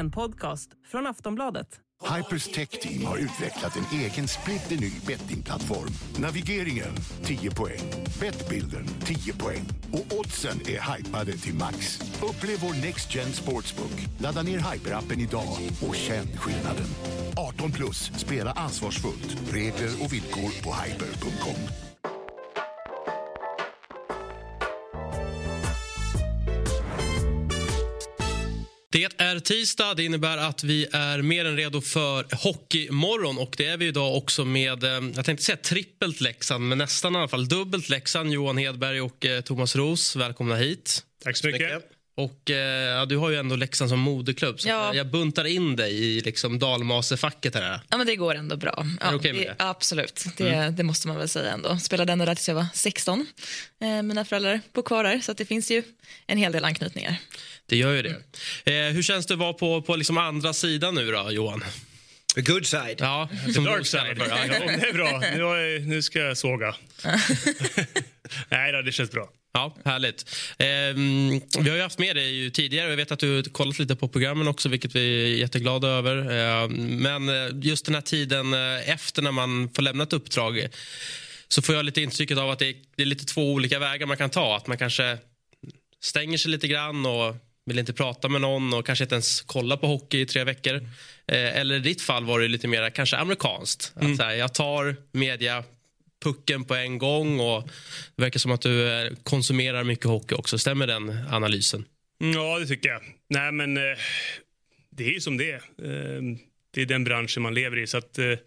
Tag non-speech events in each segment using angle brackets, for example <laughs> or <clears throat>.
En podcast från Aftonbladet. Hypers Tech Team har utvecklat en egen splitterny bettingplattform. Navigeringen 10 poäng, Bettbilden 10 poäng och oddsen är hypade till max. Upplev vår Next Gen Sportsbook. Ladda ner Hyper-appen idag och känn skillnaden. 18 plus, spela ansvarsfullt. Regler och villkor på hyper.com. Det är tisdag. Det innebär att vi är mer än redo för Hockeymorgon. Och det är vi idag också med, eh, jag tänkte säga trippelt Leksand, men nästan i alla fall dubbelt Leksand. Johan Hedberg och eh, Thomas Ros, välkomna hit. Tack så mycket. Och eh, ja, Du har ju ändå Leksand som moderklubb. Så Ja. Jag buntar in dig i liksom dalmasefacket här. Ja, men det går ändå bra. Ja, okej med det? Absolut, det, det måste man väl säga ändå. Spelade ända där tills jag var 16. Eh, mina föräldrar bor kvar där, så att det finns ju en hel del anknytningar. Det gör ju det. Eh, hur känns det att vara på, på liksom andra sidan nu då, Johan? The good side. Ja, som Dark side. för- Ja, <laughs> ja, det är bra. Nu, jag, nu ska jag såga. <laughs> Nej då, det känns bra. Ja, härligt. Ehm, vi har ju haft med dig ju tidigare och jag vet att du har kollat lite på programmen också vilket vi är jätteglada över. Ehm, men eh, just den här tiden eh, efter när man får lämna ett uppdrag så får jag lite intrycket av att det är, det är lite två olika vägar man kan ta. Att man kanske stänger sig lite grann och vill inte prata med någon och kanske inte ens kolla på hockey i tre veckor. Eh, eller i ditt fall var det lite mer kanske amerikanskt. Att så här, jag tar media pucken på en gång och det verkar som att du eh, konsumerar mycket hockey också. Stämmer den analysen? Ja, det tycker jag. Nej, men eh, det är ju som det är. Eh, det är den branschen man lever i. Så att, eh,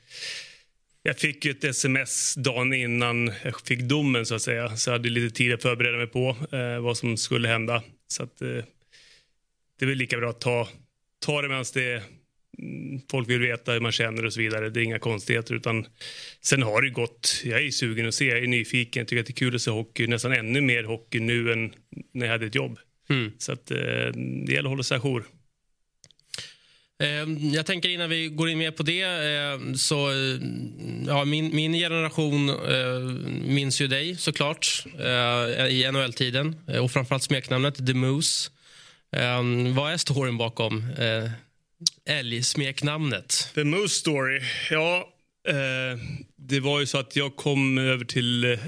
jag fick ett sms dagen innan jag fick domen, så att säga. Så jag hade lite tid att förbereda mig på vad som skulle hända. Så att, det är väl lika bra att ta, ta det medan det mm, folk vill veta hur man känner och så vidare. Det är inga konstigheter. Utan sen har det gått. Jag är sugen att se, jag är nyfiken. Jag tycker att det är kul att se hockey. Nästan ännu mer hockey nu än när jag hade ett jobb. Så att, eh, det gäller att hålla sig ajour. Eh, Jag tänker innan vi går in mer på det eh, så eh, ja, min, min generation minns ju dig såklart i NHL-tiden och framförallt smeknamnet The Moose. Eh, Vad är storyn bakom eh, älgsmeknamnet? The Moose Story. Ja, eh, det var ju så att jag kom över till eh,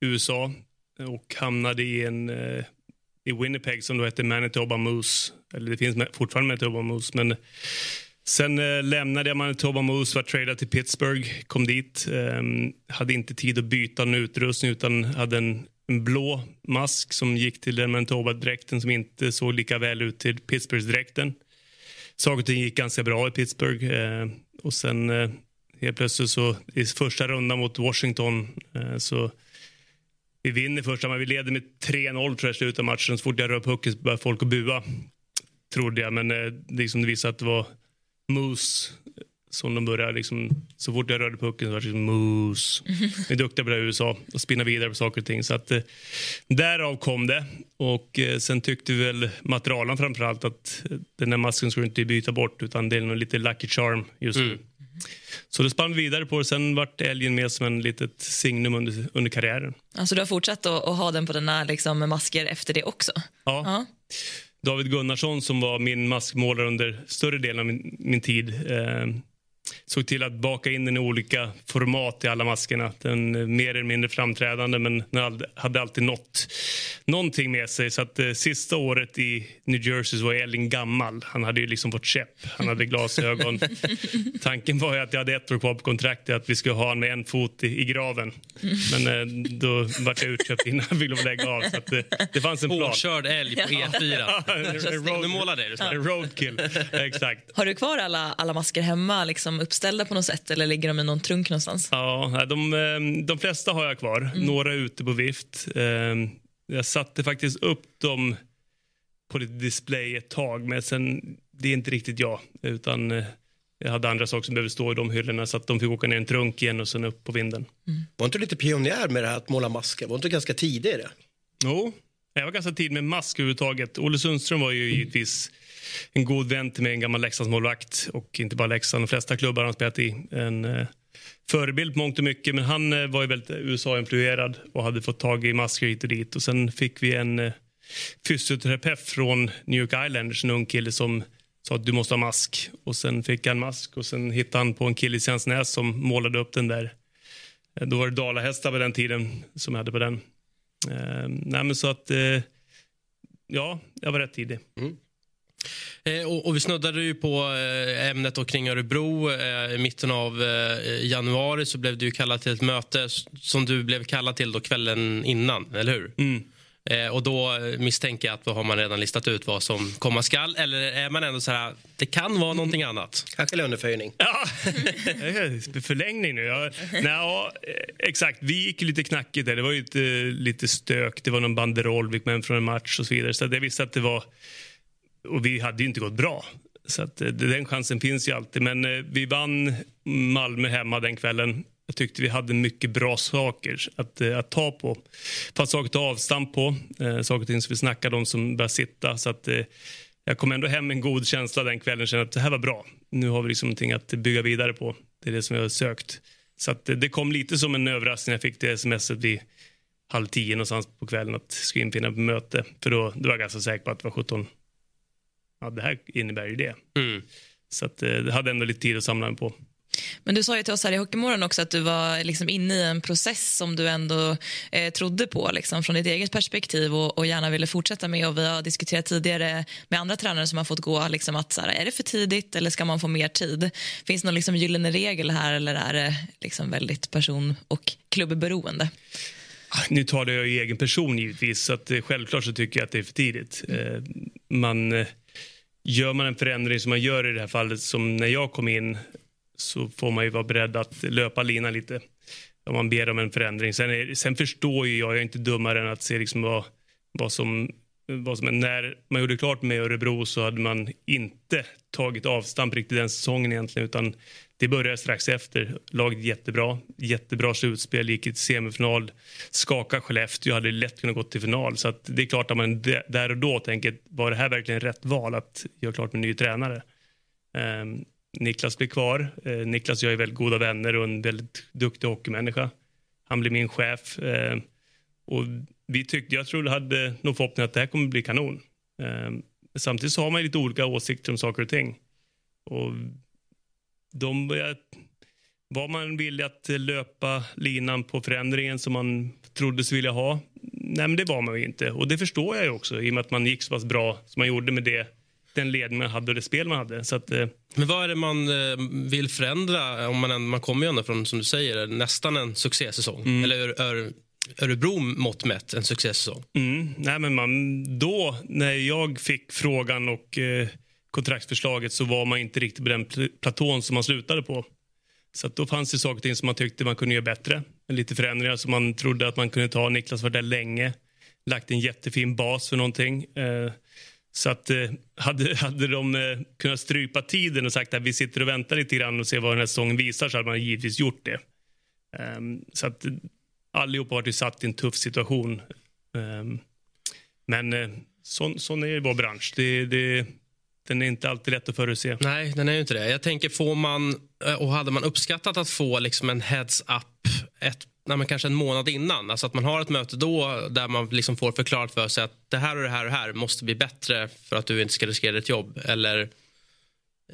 USA och hamnade i en eh, i Winnipeg som då hette Manitoba Moose. Eller det finns fortfarande Manitoba Moose, men sen eh, lämnade jag Manitoba Moose, var tradad till Pittsburgh, kom dit. Eh, hade inte tid att byta någon utrustning utan hade en, en blå mask som gick till den Manitoba-dräkten som inte såg lika väl ut till Pittsburgh-dräkten. saker och ting gick ganska bra i Pittsburgh. Eh, och sen eh, helt plötsligt så i första rundan mot Washington eh, så vi vinner första matchen. Vi leder med 3-0 tror jag i slutet av matchen. Så fort jag rör pucken så börjar folk att bua. Trodde jag, men eh, det, liksom, det visade att det var Moose som de började liksom, så fort jag rörde pucken så var det liksom Moose. <laughs> Vi är duktiga på det i USA och spinna vidare på saker och ting. Så att, eh, därav kom det. Och eh, sen tyckte vi väl materialen framförallt att eh, den här masken skulle inte byta bort utan det är nog lite lucky charm just nu. Så då spann vi vidare på det. Sen vart älgen med som en litet signum under, under karriären. Alltså, du har fortsatt att, att ha den på dina liksom, masker efter det också? Ja. Ja. David Gunnarsson som var min maskmålare under större delen av min, min tid eh, såg till att baka in den i olika format i alla maskerna. Den mer eller mindre framträdande men den hade- alltid något, någonting med sig. Så att eh, sista året i New Jersey så var Elling gammal. Han hade ju liksom fått käpp. Han hade glasögon. <laughs> Tanken var ju att jag hade ett år kvar på kontraktet att vi skulle ha honom med en fot i, i graven. Men eh, då vart jag utköpt innan jag fick lägga av. Så att, eh, det fanns en plan. Påkörd älg på E4. <laughs> Nu målar det. du. Roadkill, exakt. Har du kvar alla, alla masker hemma, liksom uppställda på något sätt eller ligger de i någon trunk någonstans? Ja, de, eh, de flesta har jag kvar. Några är ute på vift. Eh, Jag satte faktiskt upp dem på lite display ett tag, men sen, det är inte riktigt jag. Utan eh, jag hade andra saker som behövde stå i de hyllorna så att de fick åka ner en trunk igen och sen upp på vinden. Var inte du lite pionjär med det här att måla masker? Var inte du ganska tidig i det? Jo, jag var ganska tid med mask överhuvudtaget. Olle Sundström var ju givetvis en god vän till mig, en gammal Leksandsmålvakt. Och inte bara Leksand, de flesta klubbar han spelat i. En eh, förebild på mångt och mycket, men han eh, var ju väldigt USA-influerad och hade fått tag i masker hit och dit. Och sen fick vi en eh, fysioterapeut från New York Islanders, en ung kille som sa att du måste ha mask. Och Sen fick han mask och sen hittade han på en kille i Sänsnäs som målade upp den där. Eh, då var det dalahästar på den tiden som jag hade på den. Eh, nej, men så att, eh, ja, jag var rätt tidig. Mm. Eh, och, och, vi snuddade ju på eh, ämnet och kring Örebro. Eh, I mitten av januari så blev du kallad till ett möte som du blev kallad till då kvällen innan, eller hur? Mm. Eh, och då misstänker jag att då har man redan listat ut vad som komma skall. Eller är man ändå så här, det kan vara någonting annat? Kanske löneförhöjning. Ja, <laughs> förlängning nu. Ja, nej, ja, exakt. Vi gick lite knackigt där. Det var ju lite, lite stök. Det var någon banderoll, vi kom hem från en match och så vidare. Så jag visste att det var... Och vi hade ju inte gått bra. Så att, den chansen finns ju alltid. Men eh, vi vann Malmö hemma den kvällen. Jag tyckte vi hade mycket bra saker att, eh, att ta på. Fast saker att ta avstamp på, eh, saker och ting som vi snackade om som började sitta. Så att, eh, jag kom ändå hem med en god känsla den kvällen. Kände att det här var bra. Nu har vi liksom någonting att bygga vidare på. Det är det som jag har sökt. Så att, eh, det kom lite som en överraskning. Jag fick det smset vid halv tio någonstans på kvällen att ska infinna på möte. För då, då var jag ganska säker på att det var 17. Ja, det här innebär ju det. Mm. Så att, eh, det hade ändå lite tid att samla mig på. Men du sa ju till oss här i Hockeymorgon också att du var liksom inne i en process som du ändå eh, trodde på liksom, från ditt eget perspektiv och, och, gärna ville fortsätta med. Och vi har diskuterat tidigare med andra tränare som har fått gå liksom, att så här, är det för tidigt eller ska man få mer tid? Finns det någon liksom, gyllene regel här eller är det liksom, väldigt person och klubbberoende? Ah, nu talar jag i egen person givetvis, så att, eh, självklart så tycker jag att det är för tidigt. Eh, man, eh, gör man en förändring som man gör i det här fallet, som när jag kom in så får man ju vara beredd att löpa linan lite om man ber om en förändring. Sen, är, sen förstår ju jag, jag är inte dummare än att se liksom vad, vad som vad som, när man gjorde klart med Örebro så hade man inte tagit avstamp riktigt den säsongen egentligen utan det började strax efter. Laget jättebra, jättebra slutspel, gick i semifinal, skakade Skellefteå, hade lätt kunnat gå till final. Så det är klart att man där och då tänker, var det här verkligen rätt val att göra klart med ny tränare? Um, Niklas blir kvar. Eh, Niklas och jag är väldigt goda vänner och en väldigt duktig hockeymänniska. Han blir min chef. Eh, och vi tyckte, jag tror hade nog förhoppning att det här kommer bli kanon. Eh, samtidigt så har man lite olika åsikter om saker och ting. Och de var man villig att löpa linan på förändringen som man trodde sig vilja ha? Nej, men det var man ju inte. Och det förstår jag ju också i och med att man gick så pass bra som man gjorde med det den ledning man hade och det spel man hade. Så att, eh. Men vad är det man eh, vill förändra? Om man, man kommer ju ändå från, som du säger, nästan en succésäsong. Mm. Eller Ör, Örebro mått mätt en succésäsong. Mm. Nej, men man, då, när jag fick frågan och eh, kontraktsförslaget så var man inte riktigt på den platån som man slutade på. Så då fanns det saker och som man tyckte man kunde göra bättre. Lite förändringar som man trodde att man kunde ta. Niklas var där länge. Lagt en jättefin bas för någonting. Eh, så att, eh, hade, hade de eh, kunnat strypa tiden och sagt att vi sitter och väntar lite grann och ser vad den här säsongen visar så hade man givetvis gjort det. Um, så att eh, allihopa har varit satt i en tuff situation. Um, men sån, sån är vår bransch. Det, det, den är inte alltid lätt att förutse. Nej, den är ju inte det. Jag tänker, får man, och hade man uppskattat att få liksom en heads-up ett nej, men kanske en månad innan. Alltså att man har ett möte då där man liksom får förklarat för sig att det här och det här och det här måste bli bättre för att du inte ska riskera ditt jobb. Eller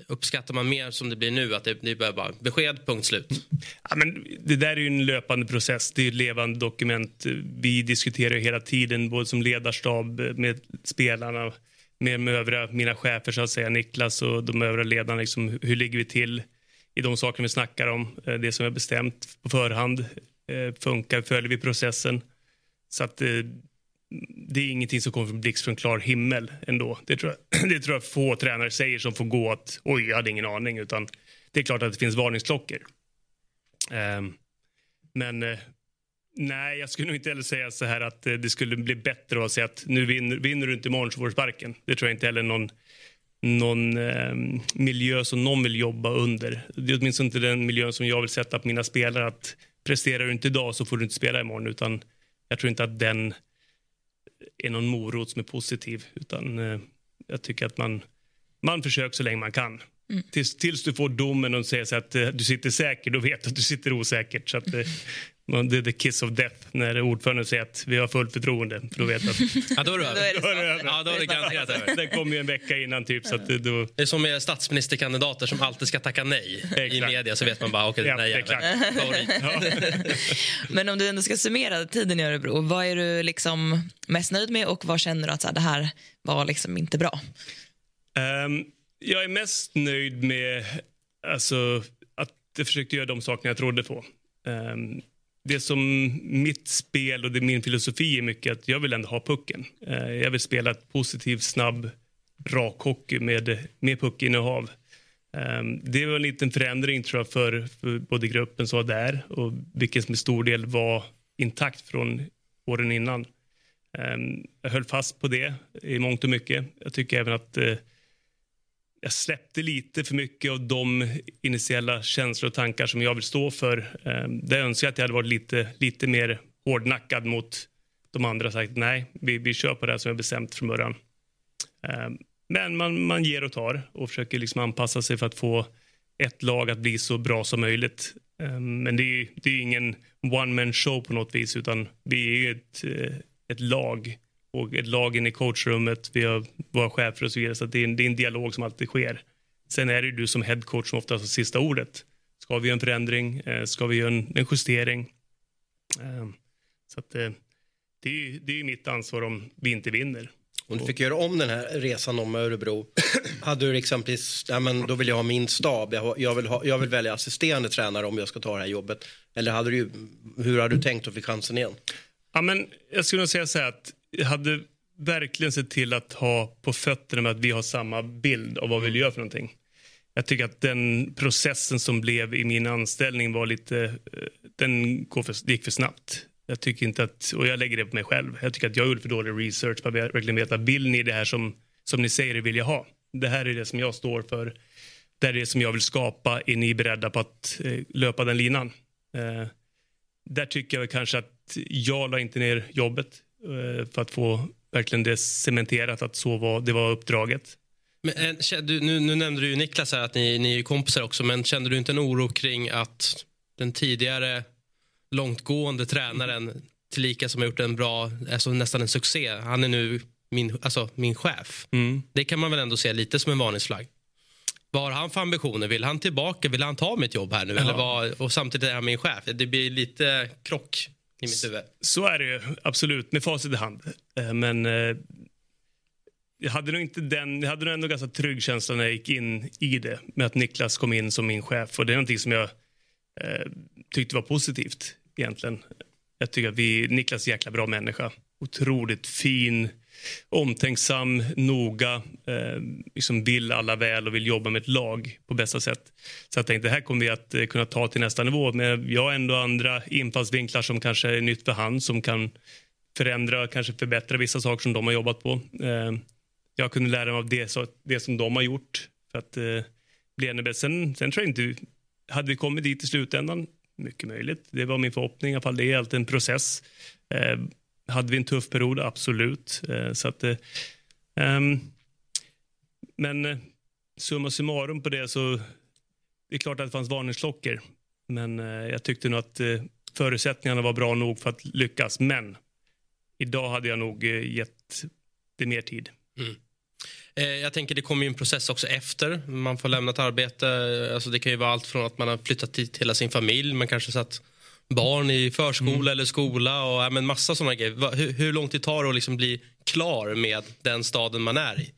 uppskattar man mer som det blir nu, att det är bara besked, punkt slut? Ja, men det där är ju en löpande process. Det är ett levande dokument. Vi diskuterar hela tiden, både som ledarstab med spelarna, med, de övriga, mina chefer, så att säga, Niklas och de övriga ledarna. Liksom, hur ligger vi till i de saker vi snackar om? Eh, det som vi har bestämt på förhand Eh, funkar, följer vi processen. Så att eh, det är ingenting som kommer från blixt från klar himmel ändå. Det tror, jag, <clears throat> det tror jag få tränare säger som får gå att oj, jag hade ingen aning. Utan det är klart att det finns varningsklockor. Ehm, men eh, nej, jag skulle nog inte heller säga så här att eh, det skulle bli bättre att säga att nu vinner, vinner du inte imorgon så får du sparken. Det tror jag inte heller någon någon eh, miljö som någon vill jobba under. Det är åtminstone inte den miljön som jag vill sätta på mina spelare. Att presterar du inte idag så får du inte spela imorgon. Utan jag tror inte att den är någon morot som är positiv. Utan eh, jag tycker att man, man försöker så länge man kan. Mm. Tills, tills, du får domen och säger att eh, du sitter säker, då vet du att du sitter osäkert. Så att, Det är the kiss of death när ordföranden säger att vi har fullt förtroende. För då vet att Ja, då är det över. det då är det så. över. Ja, då är det garanterat över. Den kommer ju en vecka innan typ så att det, då... Det är som med statsministerkandidater som alltid ska tacka nej i media så vet man bara okej Ja, den här jäveln. Favorit. Men om du ändå ska summera tiden i Örebro, vad är du liksom mest nöjd med och vad känner du att så här, det här var liksom inte bra? Ehm, jag är mest nöjd med alltså, att jag försökte göra de sakerna jag trodde på. Ehm, det som mitt spel och det min filosofi är mycket att jag vill ändå ha pucken. Eh, jag vill spela ett positivt, snabb, rak hockey med, med puckinnehav. Ehm, det var en liten förändring tror jag för, för både gruppen som var där och vilken som i stor del var intakt från åren innan. Ehm, jag höll fast på det i mångt och mycket. Jag tycker även att eh, jag släppte lite för mycket av de initiella känslor och tankar som jag vill stå för. Eh, Där jag önskar att jag hade varit lite, lite mer hårdnackad mot de andra och sagt nej, vi, vi kör på det här som jag bestämt från början. Eh, Men man, man ger och tar och försöker liksom anpassa sig för att få ett lag att bli så bra som möjligt. Eh, Men det är, det är ingen one man show på något vis utan vi är ju ett, eh, ett lag och ett lag inne i coachrummet. Vi har våra chefer och så vidare. Så det, är en, det är en dialog som alltid sker. Sen är det du som headcoach som oftast har sista ordet. Ska vi göra en förändring? Eh, Ska vi göra en, en justering? Ehm, Så att, eh, det, är, det är mitt ansvar om vi inte vinner. Om du fick göra om den här resan om Örebro, <clears throat> hade du exempelvis, ja, men då vill jag ha min stab, jag, jag, vill ha, jag vill välja assisterande tränare om jag ska ta det här jobbet. Eller hade du, hur hade du tänkt att få chansen igen? Ja, men jag skulle nog säga så här att hade verkligen sett till att ha på fötterna med att vi har samma bild av vad vi vill göra för någonting. Jag tycker att den processen som blev i min anställning var lite, eh, den går för, gick för snabbt. Jag tycker inte att, och jag lägger det på mig själv, jag tycker att jag gjorde för dålig research på att verkligen veta, vill ni det här som, som ni säger vill jag ha? Det här är det som jag står för, det här är det som jag vill skapa, är ni beredda på att eh, löpa den linan? Eh, där tycker jag kanske att jag la inte ner jobbet för att få verkligen det cementerat att så var, det var uppdraget. Men, eh, du, nu, nu nämnde du Niklas här att ni, ni är kompisar också men kände du inte en oro kring att den tidigare långtgående tränaren tillika som har gjort en bra, alltså nästan en succé, han är nu min, alltså min chef. Det kan man väl ändå se lite som en varningsflagg. Vad har han för ambitioner? Vill han tillbaka? Vill han ta mitt jobb här nu? Eller vad, och samtidigt är han min chef. Det blir lite krock i mitt huvud. Så är det ju, absolut, med facit i hand. Eh, Men eh, jag hade nog inte den, jag hade nog ändå ganska trygg känsla när jag gick in i det med att Niklas kom in som min chef. Och det är någonting som jag eh, tyckte var positivt egentligen. Jag tycker att vi, Niklas är en jäkla bra människa. Otroligt fin, omtänksam, noga, eh, liksom vill alla väl och vill jobba med ett lag på bästa sätt. Så jag tänkte, det här kommer vi att eh, kunna ta till nästa nivå. Men jag har ändå andra infallsvinklar som kanske är nytt för han, som kan förändra, kanske förbättra vissa saker som de har jobbat på. Eh, jag kunde lära mig av det, så, det som de har gjort för att eh, bli ännu bättre. Sen, sen tror jag inte, hade vi kommit dit i slutändan, mycket möjligt. Det var min förhoppning i alla fall. Det är alltid en process. Eh, hade vi en tuff period? Absolut. Eh, så att, um, men eh, summa summarum på det så det är klart att det fanns varningsklockor. Men jag tyckte nog att förutsättningarna var bra nog för att lyckas. Men idag hade jag nog gett det mer tid. Mm. Jag tänker det kommer ju en process också efter man får lämna ett arbete. Alltså det kan ju vara allt från att man har flyttat dit hela sin familj, man kanske satt barn i förskola eller skola och ja, men massa sådana grejer. Hur, hur lång tid tar det att liksom bli klar med den staden man är i?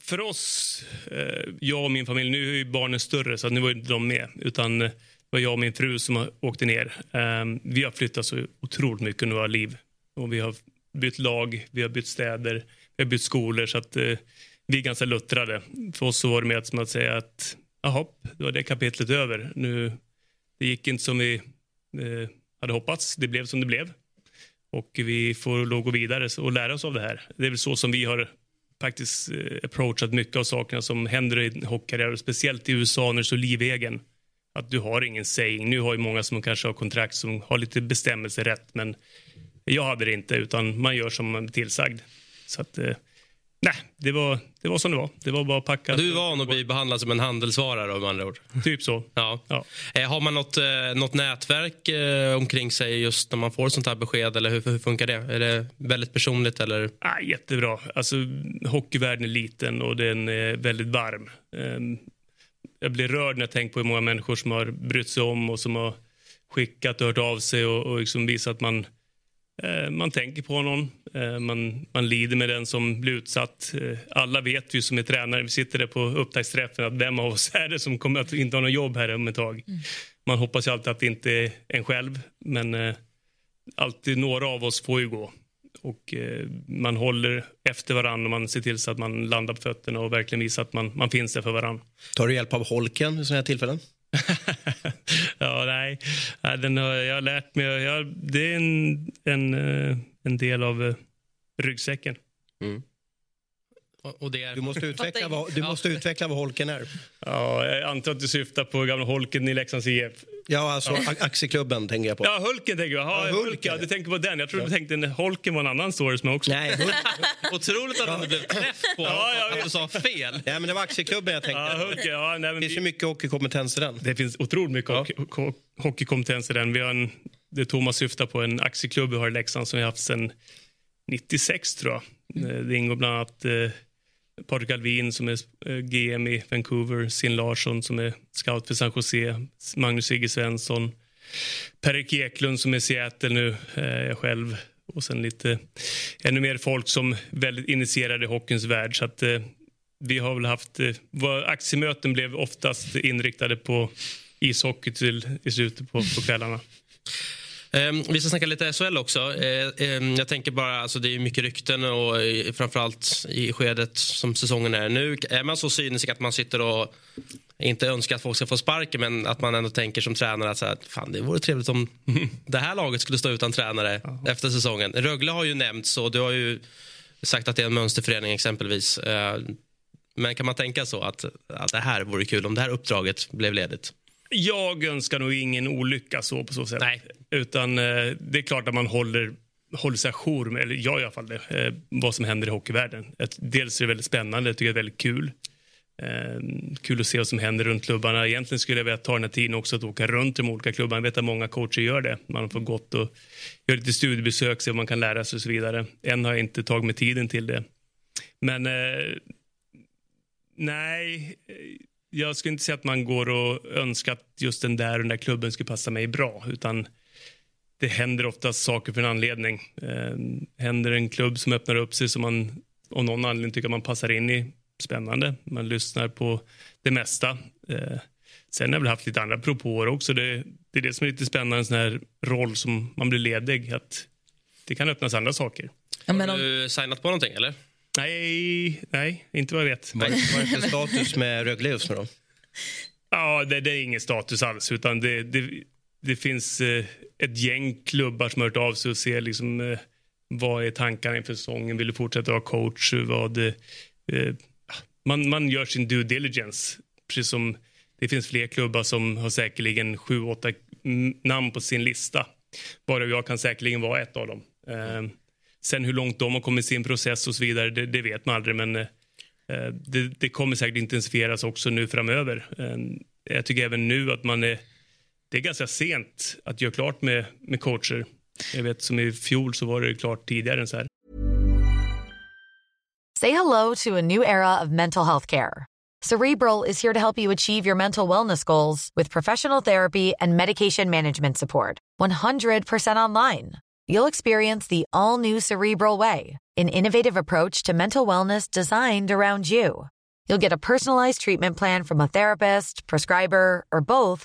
För oss, eh, jag och min familj, nu är ju barnen större så nu var inte de med. Utan det var jag och min fru som åkte ner. Eh, vi har flyttat så otroligt mycket under våra liv. Och vi har bytt lag, vi har bytt städer, vi har bytt skolor. Så att eh, vi är ganska luttrade. För oss så var det mer som att säga att jaha, det var det kapitlet över. Nu, det gick inte som vi eh, hade hoppats. Det blev som det blev. Och vi får då gå vidare och lära oss av det här. Det är väl så som vi har faktiskt eh, approachat mycket av sakerna som händer i en hockeykarriär. Speciellt i USA när det är så livegen. Att du har ingen saying. Nu har ju många som kanske har kontrakt som har lite bestämmelserätt. Men jag hade det inte, utan man gör som man är tillsagd. Så att, eh, Nej, det var, det var som det var. Det var bara att packa. Du är van att bli behandlad som en handelsvara då, med andra ord. Typ så. Ja. Ja. Eh, har man något, eh, något nätverk eh, omkring sig just när man får sånt här besked? Eller hur, hur funkar det? Är det väldigt personligt? Eller? Ah, jättebra. Alltså, hockeyvärlden är liten och den är väldigt varm. Ehm, jag blir rörd när jag tänker på hur många människor som har brytt sig om och som har skickat och hört av sig och, och liksom visat att man, man tänker på någon. Eh, man, man lider med den som blir utsatt. Eh, alla vet ju som är tränare, vi sitter där på upptaktsträffen, att vem av oss är det som kommer att inte ha något jobb här om ett tag. Man hoppas ju alltid att det inte är en själv, men eh, alltid några av oss får ju gå. Och eh, man håller efter varandra och man ser till så att man landar på fötterna och verkligen visar att man, man finns där för varandra. Tar du hjälp av holken vid sådana här tillfällen? <laughs> nej. den har jag har lärt mig. Jag, det är en, en, eh, en del av eh, ryggsäcken. Mm är... Du måste utveckla, vad, du måste utveckla vad holken är. Ja, jag antar att du syftar på gamla Holken i Leksands IF. Ja, alltså a- aktieklubben tänker jag på. Ja, Hulken tänker jag. Ja, Ja, Hulken. Hulken. Ja, du tänker på den. Jag trodde du tänkte att Holken var en annan story som jag också... Nej, <laughs> Otroligt att du blev träff på Ja, jag att du sa fel. nej, men det var aktieklubben jag tänkte. Ja, Hulken. Ja, nej, men Det finns ju mycket hockeykompetens i den. det finns otroligt mycket ho- hockeykompetens i den. Vi har en, det Thomas syftar på, en aktieklubb vi har i Leksand som vi har haft sedan 96 tror jag. Eh, Det ingår bland annat eh, Patrik Alvin som är eh, GM i Vancouver, Sin Larsson som är scout för San Jose, Magnus Sigge Svensson, Per-Erik Eklund som är i Seattle nu, eh, jag själv och sen lite ännu mer folk som väldigt initierade i hockeyns värld. Så att, eh, vi har väl haft, eh, våra aktiemöten blev oftast inriktade på ishockey till, i slutet på, på kvällarna. Ehm, vi ska snacka lite SHL också. Eh, ehm, jag tänker bara, alltså det är mycket rykten och eh, framförallt i skedet som säsongen är nu. Är man så cynisk att man sitter och inte önskar att folk ska få sparken men att man ändå tänker som tränare att så här, fan, det vore trevligt om <laughs> det här laget skulle stå utan tränare efter säsongen. Rögle har ju nämnts och du har ju sagt att det är en mönsterförening exempelvis. Eh, men kan man tänka så att, att det här vore kul om det här uppdraget blev ledigt? Jag önskar nog ingen olycka så på så sätt. Nej. Utan eh, det är klart att man håller, håller sig ajour med, eller jag i alla fall det, eh, vad som händer i hockeyvärlden. Dels är det väldigt spännande, jag tycker det är väldigt kul. Eh, kul att se vad som händer runt klubbarna. Egentligen skulle jag vilja ta den här tiden också att åka runt de olika klubbarna. Jag vet att många coacher gör det. Man får gått och göra lite studiebesök, se vad man kan lära sig och så vidare. Än har jag inte tagit mig tiden till det. Men eh, nej, eh, jag skulle inte säga att man går och önskar att just den där och den där klubben skulle passa mig bra. Utan det händer oftast saker för en anledning. Eh, händer en klubb som öppnar upp sig som man av någon anledning tycker att man passar in i. Spännande. Man lyssnar på det mesta. Eh, sen har jag väl haft lite andra propåer också. Det, det är det som är lite spännande, en sån här roll som man blir ledig. Att det kan öppnas andra saker. Ja, men Har om, du signat på någonting eller? Nej, nej, inte vad jag vet. Vad är vad är det för status med Rögle just nu då? <laughs> Ja, det, det är ingen status alls. Utan det, det, det finns eh, ett gäng klubbar som har hört av sig och ser liksom, eh, vad är tankarna inför säsongen. Vill du fortsätta vara coach? Vad, eh, eh man, man gör sin due diligence. Precis som det finns fler klubbar som har säkerligen sju, åtta namn på sin lista. Bara jag kan säkerligen vara ett av dem. Eh, sen hur långt de har kommit i sin process och så vidare, det, det vet man aldrig. Men eh, Eh, det, det kommer säkert intensifieras också nu framöver. Eh, Jag tycker även nu att man är... Det är ganska sent att göra klart med, med coacher. Jag vet som i fjol så var det klart tidigare än så här. Say hello to a new era of mental health care. Cerebral is here to help you achieve your mental wellness goals with professional therapy and medication management support. 100% online. You'll experience the all new Cerebral Way, an innovative approach to mental wellness designed around you. You'll get a personalized treatment plan from a therapist, prescriber, or both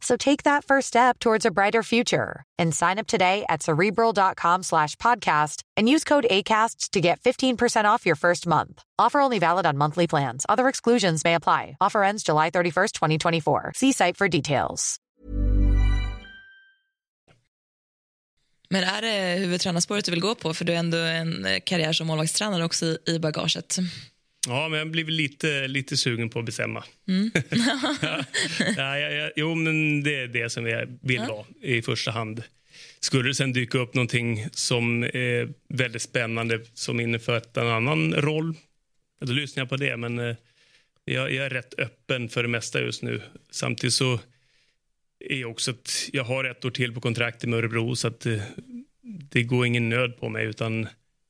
So take that first step towards a brighter future and sign up today at cerebral.com slash podcast and use code ACAST to get 15% off your first month. Offer only valid on monthly plans. Other exclusions may apply. Offer ends July 31st, 2024. See site for details. Men är det huvudtränarspåret du vill gå på? För du har ändå en eh, karriär som målvaktstränare också i bagaget. Ja, men jag blir lite, lite sugen på att bestämma. Mm. <laughs> ja, ja, ja, jo, men det är det som jag vill Ja. vara i första hand. Skulle det sen dyka upp någonting som är väldigt spännande som innefattar en annan roll, då lyssnar jag på det. Men eh, jag, jag är rätt öppen för det mesta just nu. Samtidigt så är jag också att jag har ett år till på kontraktet med Örebro så att eh, det går ingen nöd på mig utan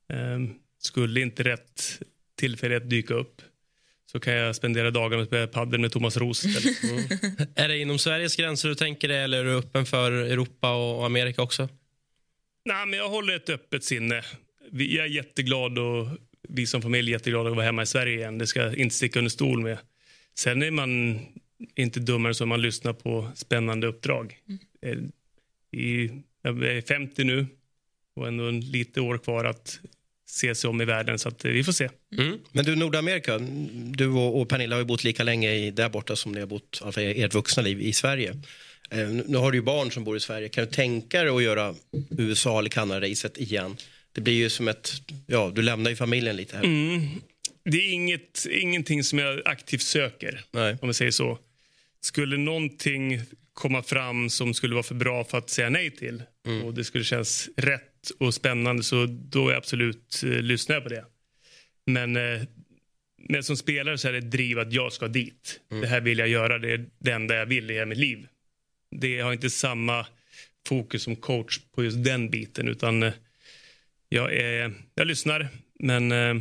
eh, skulle inte rätt tillfällighet dyka upp så kan jag spendera dagar med att padel med Thomas Roos istället. <laughs> Är det inom Sveriges gränser du tänker dig eller är du öppen för Europa och Amerika också? Nej, men jag håller ett öppet sinne. Jag är jätteglad och vi som familj är jätteglada att vara hemma i Sverige igen. Det ska jag inte sticka under stol med. Sen är man inte dummare som man lyssnar på spännande uppdrag. Eh, I, jag är 50 nu och ändå lite år kvar att se sig om i världen så att eh, vi får se. Men du, Nordamerika, du och, och Pernilla har ju bott lika länge i, där borta som ni har bott alltså, ert vuxna liv i Sverige. Eh, nu- har du ju barn som bor i Sverige. Kan du tänka dig att göra USA eller Kanada-racet igen? Det blir ju som ett, ja, du lämnar ju familjen lite här. Det är inget, ingenting som jag aktivt söker, Nej. om vi säger så. Skulle någonting komma fram som skulle vara för bra för att säga nej till och det skulle kännas rätt och spännande så då är jag absolut eh, lyssnar jag på det. Men, eh, men som spelare så är det ett driv att jag ska dit. Det här vill jag göra, det är det enda jag vill i hela mitt liv. Det har inte samma fokus som coach på just den biten utan eh, jag, är, jag lyssnar men eh,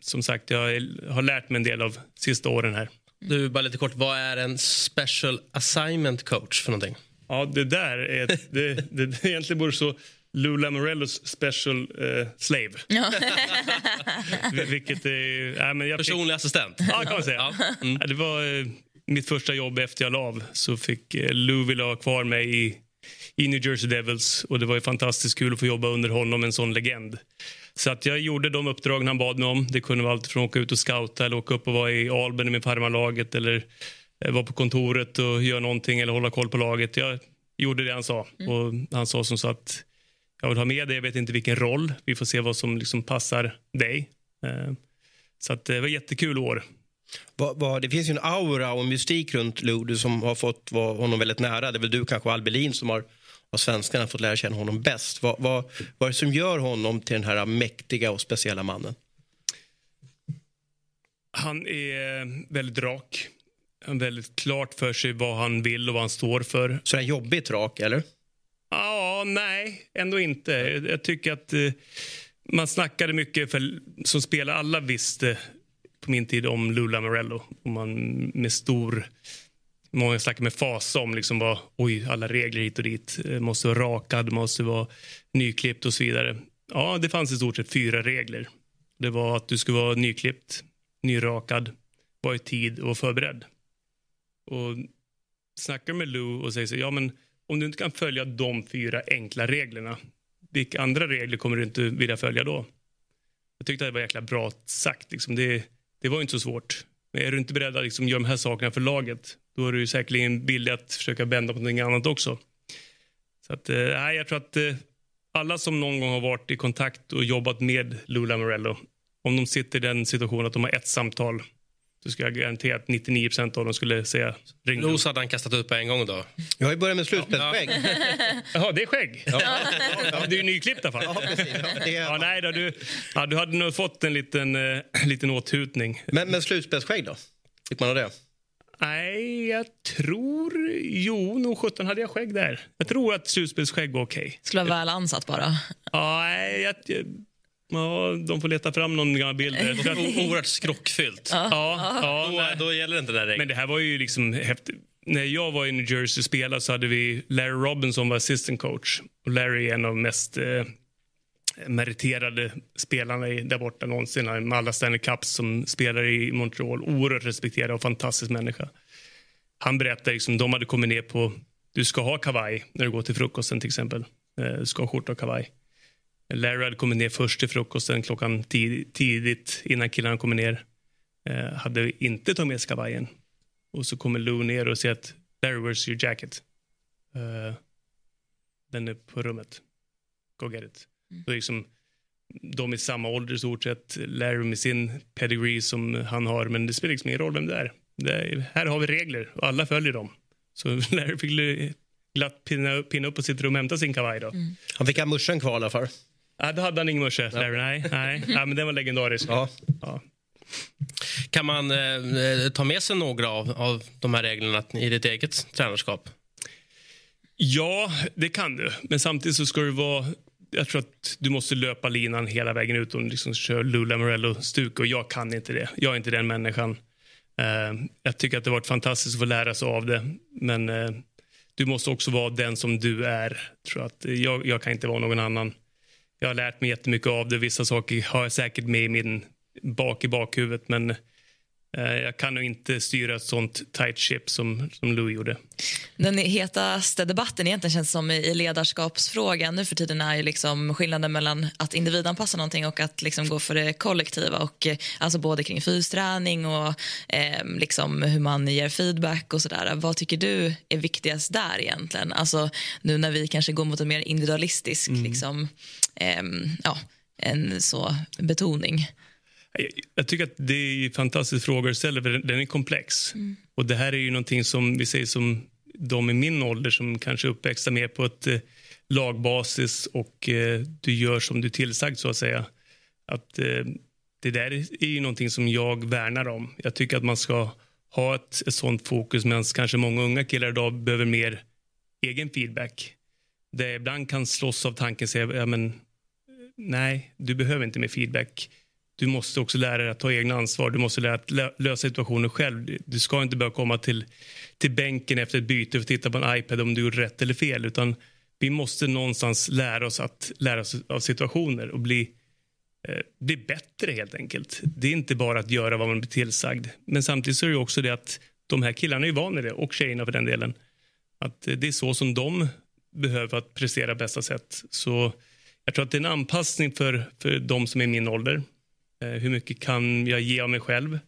som sagt jag är, har lärt mig en del av sista åren här. Du, bara lite kort, vad är en special assignment coach för någonting? Ja, det där är... Det, det, det egentligen borde så Lou Lamorellos special eh, slave. <laughs> Vil- Vilket är... Ja, men jag fick, Personlig assistent? ja, kan man säga. Ja. Mm. Ja, det var eh, mitt första jobb efter jag la av. Så fick eh, Lou vilja ha kvar mig i, i New Jersey Devils. Och Det var ju fantastiskt kul att få jobba under honom, en sån legend. Så att jag gjorde de uppdragen han bad mig om. Det kunde vara allt från att åka ut och scouta eller åka upp och vara i Albany med farmarlaget eller eh, vara på kontoret och göra någonting eller hålla koll på laget. Jag gjorde det han sa. Och han sa som så att jag vill ha med dig, jag vet inte vilken roll. Vi får se vad som liksom passar dig. Eh, Så att det var jättekul år. Vad, vad, det finns ju en aura och en mystik runt Lou, du som har fått vara honom väldigt nära. Det är väl du kanske och Albelin som har av svenskarna fått lära känna honom bäst. Vad, vad, vad är det som gör honom till den här mäktiga och speciella mannen? Han är väldigt rak. Han har väldigt klart för sig vad han vill och vad han står för. Så är han jobbigt rak, eller? Ja, nej, ändå inte. Jag- tycker att eh, man snackade mycket, för som spelare, alla visste eh, på min tid om Lula Morello. Och man med stor... Många snackade med fasa om liksom vad, oj, alla regler hit och dit. Eh, måste vara rakad, måste vara nyklippt och så vidare. Ja, det fanns i stort sett fyra regler. Det var att du skulle vara nyklippt, nyrakad, vara i tid och förberedd. Och snackar med Lou och säger så, ja men om du inte kan följa de fyra enkla reglerna, vilka andra regler kommer du inte vilja följa då? Jag tyckte det var jäkla bra sagt. Liksom. Det, det var inte så svårt. Men är du inte beredd att liksom göra de här sakerna för laget, då är du ju säkerligen villig att försöka bända på någonting annat också. Så att, eh, jag tror att eh, alla som någon gång har varit i kontakt och jobbat med Lula Morello, om de sitter i den situationen att de har ett samtal, så ska jag garantera att 99% av dem skulle säga ring. Los hade han kastat ut på en gång då. Jag har ju börjat med slutspelsskägg. <laughs> Jaha, det är skägg? Ja. Ja, du är nyklippt i alla fall. Ja, precis. Ja, det är- Ja, nej då, du, ja, du hade nog fått en liten, eh, liten åthutning. Men, men slutspelsskägg då? Fick man ha det? Nej, jag tror... Jo, nog 17 hade jag skägg där. Jag tror att slutspelsskägg var okej. Skulle vara väl ansatt bara. Ja, nej, jag, jag, ja, de får leta fram någon gammal bild. <laughs> Oerhört skrockfyllt. Ja, ja, Då, nej. då gäller inte den där regeln. Men det här var ju liksom häftigt. När jag var i New Jersey och spelade så hade vi Larry Robinson var assistant coach. Och Larry är en av de mest eh, meriterade spelarna i, där borta någonsin. Med alla Stanley Cups som spelar i Montreal. Oerhört respekterad och fantastisk människa. Han berättade liksom, de hade kommit ner på, du ska ha kavaj när du går till frukosten till exempel. Eh, Du ska ha skjorta och kavaj. Larry hade kommit ner först till frukosten klockan tid, tidigt innan killarna kom ner. Eh, hade inte tagit med sig kavajen. Och så kommer Lou ner och säger att Larry, where's your jacket? Eh, den är på rummet. go get it. Då är liksom, de är samma ålder i stort sett. Larry med sin pedigree som han har, men det spelar liksom ingen roll vem det är. Det är här har vi regler och alla följer dem. Så <laughs> Larry fick glatt pinna, pinna upp på sitt rum och hämta sin kavaj. Då. Mm. Han fick ha muschen kvar i alla fall. Ja, då hade han ingen morse, Larry. Nej, nej. Ja, men den var legendarisk. Ja. Ja. Kan man eh, ta med sig några av, av de här reglerna i ditt eget tränarskap? Ja, det kan du. Men samtidigt så ska du vara... Jag tror att du måste löpa linan hela vägen ut och liksom köra Lula Morello-stuk. Och jag kan inte det. Jag är inte den människan. Uh, jag tycker att det har varit fantastiskt att få lära sig av det. Men uh, du måste också vara den som du är. Tror att jag, jag kan inte vara någon annan. Jag har lärt mig jättemycket av det. Vissa saker har jag säkert med i min bak i bakhuvudet. Men Eh, jag kan nog inte styra ett sånt tight ship som, som Louis gjorde. Den hetaste debatten egentligen känns som i ledarskapsfrågan nu för tiden är ju liksom skillnaden mellan att individanpassa någonting och att liksom gå för det kollektiva. Och, eh, alltså både kring fysträning och eh, liksom hur man ger feedback och sådär. Vad tycker du är viktigast där egentligen? Alltså nu när vi kanske går mot en mer individualistisk mm. liksom, eh, ja, en så betoning. Jag tycker att det är en fantastisk fråga du ställer, för den är komplex. Mm. Och det här är ju någonting som vi säger som de i min ålder som kanske uppväxta mer på ett eh, lagbasis och eh, du gör som du är tillsagd så att säga. Att eh, det där är ju någonting som jag värnar om. Jag tycker att man ska ha ett, ett sånt fokus medan kanske många unga killar idag behöver mer egen feedback. Det ibland kan slåss av tanken säga, ja men nej, du behöver inte mer feedback du måste också lära dig att ta egna ansvar. Du måste lära dig att lösa situationen själv. Du ska inte behöva komma till, till bänken efter ett byte och titta på en iPad om du gjorde rätt eller fel. Utan vi måste någonstans lära oss att lära oss av situationer och bli, eh, bli bättre helt enkelt. Det är inte bara att göra vad man blir tillsagd. Men samtidigt så är det också det att de här killarna är vana vid det, och tjejerna för den delen. Att eh, det är så som de behöver att prestera bästa sätt. Så jag tror att det är en anpassning för, för de som är min ålder hur mycket kan jag ge av mig själv?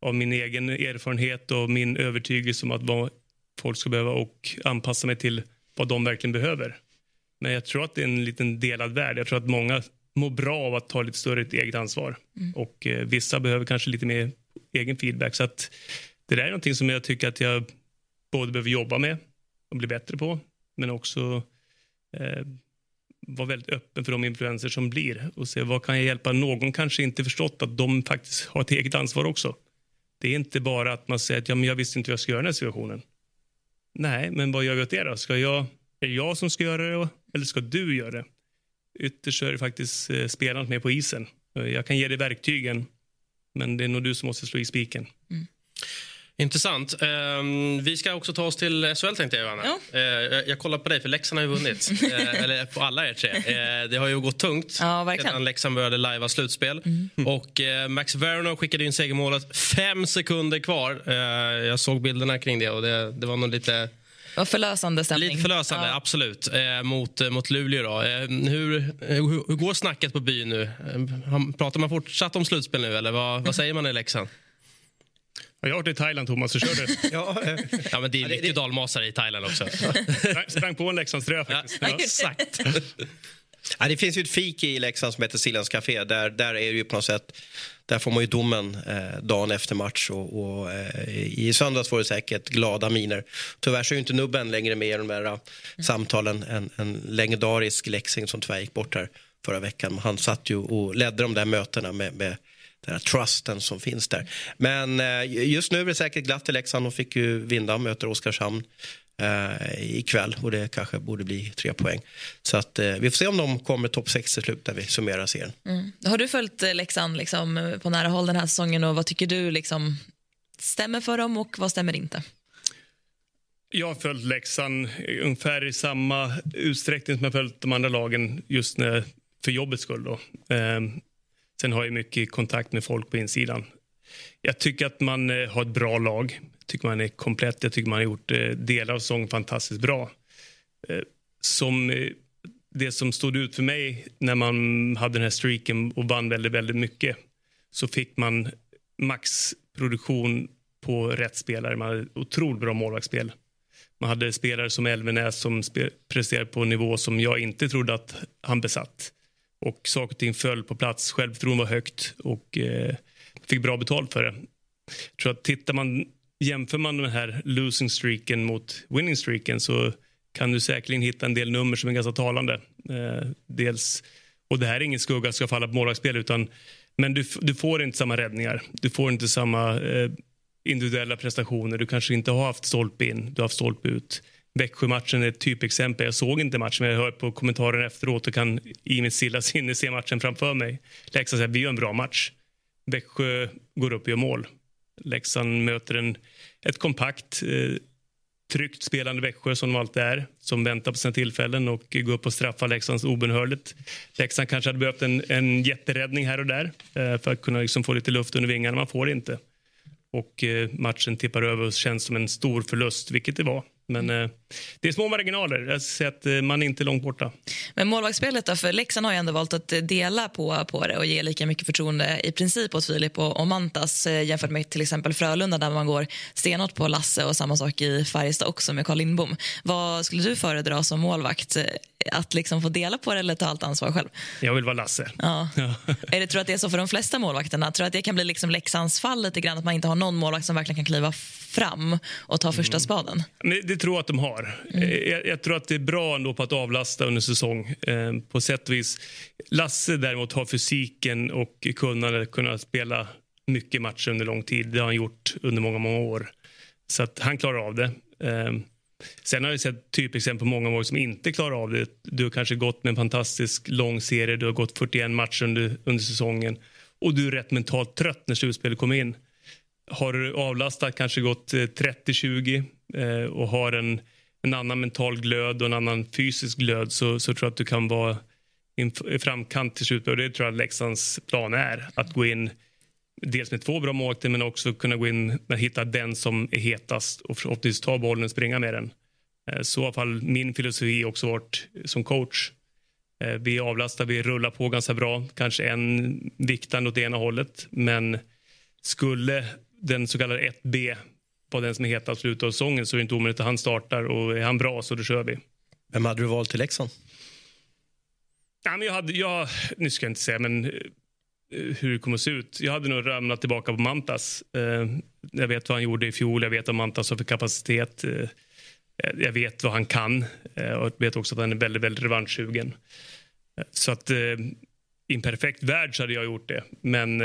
Av min egen erfarenhet och min övertygelse om att vad folk ska behöva och anpassa mig till vad de verkligen behöver. Men jag tror att det är en liten delad värld. Jag tror att många mår bra av att ta lite större eget ansvar. Mm. Och eh, vissa behöver kanske lite mer egen feedback. Så att det där är någonting som jag tycker att jag både behöver jobba med och bli bättre på. Men också eh, vara väldigt öppen för de influenser som blir och se vad kan jag hjälpa. Någon kanske inte förstått att de faktiskt har ett eget ansvar också. Det är inte bara att man säger att ja, men jag visste inte vad jag ska göra i den här situationen. Nej, men vad gör vi åt det då? Ska jag, är det jag som ska göra det eller ska du göra det? Ytterst är det faktiskt eh, spelarna med på isen. Jag kan ge dig verktygen, men det är nog du som måste slå i spiken. Mm. Intressant. Um, vi ska också ta oss till SHL tänkte jag, Johanna. Ja. Uh, jag, jag kollar på dig, för Leksand har ju vunnit. uh, <laughs> eller på alla er tre. Uh, det har ju gått tungt ja, sedan Leksand började lajva slutspel. Mm. Och Max Verno skickade in segermålet fem sekunder kvar. jag såg bilderna kring det och det, det var nog lite... Och förlösande stämning. Lite förlösande, ja. absolut. Eh, mot, mot Luleå. Då. Eh, hur, hur, hur, går snacket på byn nu? Pratar man fortsatt om slutspel nu eller vad, vad säger man i Leksand? Jag har varit i Thailand, Thomas. Så kör du. <laughs> ja, ja, men det är mycket dalmasar i Thailand också. <laughs> sprang, sprang på en Leksandströja faktiskt. Ja, exakt. <laughs> Ja, det finns ju ett fik i Leksand som heter Silans Café. Där, där är det ju på något sätt, där får man ju domen eh, dagen efter match. Och, och eh, I söndags var det säkert glada miner. Tyvärr så är ju inte nubben längre med i de där uh, samtalen. En, en legendarisk Leksing som tyvärr gick bort här förra veckan. Han satt ju och ledde de där mötena med, med den här trusten som finns där. Men eh, just nu är det säkert glatt i Leksand. De fick ju vinna, möter Oskarshamn eh, ikväll och det kanske borde bli tre poäng. Så att, eh, vi får se om de kommer topp 6 till slut när vi summerar serien. Mm. Har du följt eh, Leksand liksom, på nära håll den här säsongen och vad tycker du liksom, stämmer för dem och vad stämmer inte? Jag har följt Leksand ungefär i samma utsträckning som jag följt de andra lagen just när, för jobbets skull. Då. Eh, Sen har jag mycket kontakt med folk på insidan. Jag tycker att man eh, har ett bra lag. Jag tycker man är komplett. Jag tycker man har gjort eh, delar av säsongen fantastiskt bra. Eh, som det som stod ut för mig när man hade den här streaken och vann väldigt, väldigt mycket så fick man maxproduktion på rätt spelare. Man hade otroligt bra målvaktsspel. Man hade spelare som Elvenäs som presterade på en nivå som jag inte trodde att han besatt. Och saker och ting föll på plats. Självförtroendet var högt och eh, fick bra betalt för det. Jag tror att tittar man, jämför man den här losing streaken mot winning streaken så kan du säkerligen hitta en del nummer som är ganska talande. Eh, dels, och det här är ingen skugga som ska falla på målvaktsspel utan men du, du får inte samma räddningar. Du får inte samma eh, individuella prestationer. Du kanske inte har haft stolpe in, du har haft stolpe ut. Växjö-matchen är ett typexempel. Jag såg inte matchen, men jag hör på kommentaren efteråt och kan i mitt stilla sinne se matchen framför mig. Leksand säger vi gör en bra match. Växjö går upp och gör mål. Leksand möter en, ett kompakt, eh, tryggt spelande Växjö som de alltid är, som väntar på sina tillfällen och går upp och straffar Leksands obenhörligt. Leksand kanske hade behövt en, en jätteräddning här och där eh, för att kunna liksom få lite luft under vingarna. Man får det inte. Och eh, matchen tippar över och känns som en stor förlust, vilket det var. Men eh, det är små marginaler. Jag ser att eh, man är inte långt borta. Men målvaktsspelet då? För Leksand har ju ändå valt att dela på, på det och ge lika mycket förtroende i princip åt Filip och, och Mantas eh, jämfört med till exempel Frölunda där man går stenhårt på Lasse och samma sak i Färjestad också med Carl Lindbom. Vad skulle du föredra som målvakt? Eh, att liksom få dela på det eller ta allt ansvar själv? Jag vill vara Lasse. Ja. är det, tror att det är så för de flesta målvakterna? Tror att det kan bli liksom Leksands fall lite grann att man inte har någon målvakt som verkligen kan kliva fram och ta första mm. spaden? Men det tror jag att de har. Mm. Jag, jag, tror att det är bra ändå på att avlasta under säsong. Eh, på sätt och vis. Lasse däremot har fysiken och kunnandet att kunna spela mycket matcher under lång tid. Det har han gjort under många, många år. Så att han klarar av det. Eh, sen har jag sett typexempel på många mål som inte klarar av det. Du har kanske gått med en fantastisk lång serie. Du har gått 41 matcher under, under säsongen och du är rätt mentalt trött när slutspelet kommer in har du avlastat, kanske gått 30-20 eh, eh, och har en, en annan mental glöd och en annan fysisk glöd så, så tror jag att du kan vara i framkant till slut. Och det tror jag Leksands plan är. Att gå in dels med två bra målvakter men också kunna gå in och hitta den som är hetast och förhoppningsvis ta bollen och springa med den. Eh, så i alla fall min filosofi också varit som coach. Eh, vi avlastar, vi rullar på ganska bra. Kanske en viktande åt ena hållet. Men skulle den så kallade 1B på den som är hetast slutet av säsongen så är det inte omöjligt att han startar och är han bra så då kör vi. Vem hade du valt till Leksand? Ja, men jag hade, jag, nu ska jag inte säga men eh, hur det kommer att se ut. Jag hade nog ramlat tillbaka på Mantas. Eh, jag vet vad han gjorde i fjol, jag vet vad Mantas har för kapacitet. Eh, jag vet vad han kan och jag vet också att han är väldigt, väldigt revanschsugen. Så att i en perfekt värld så hade jag gjort det. Men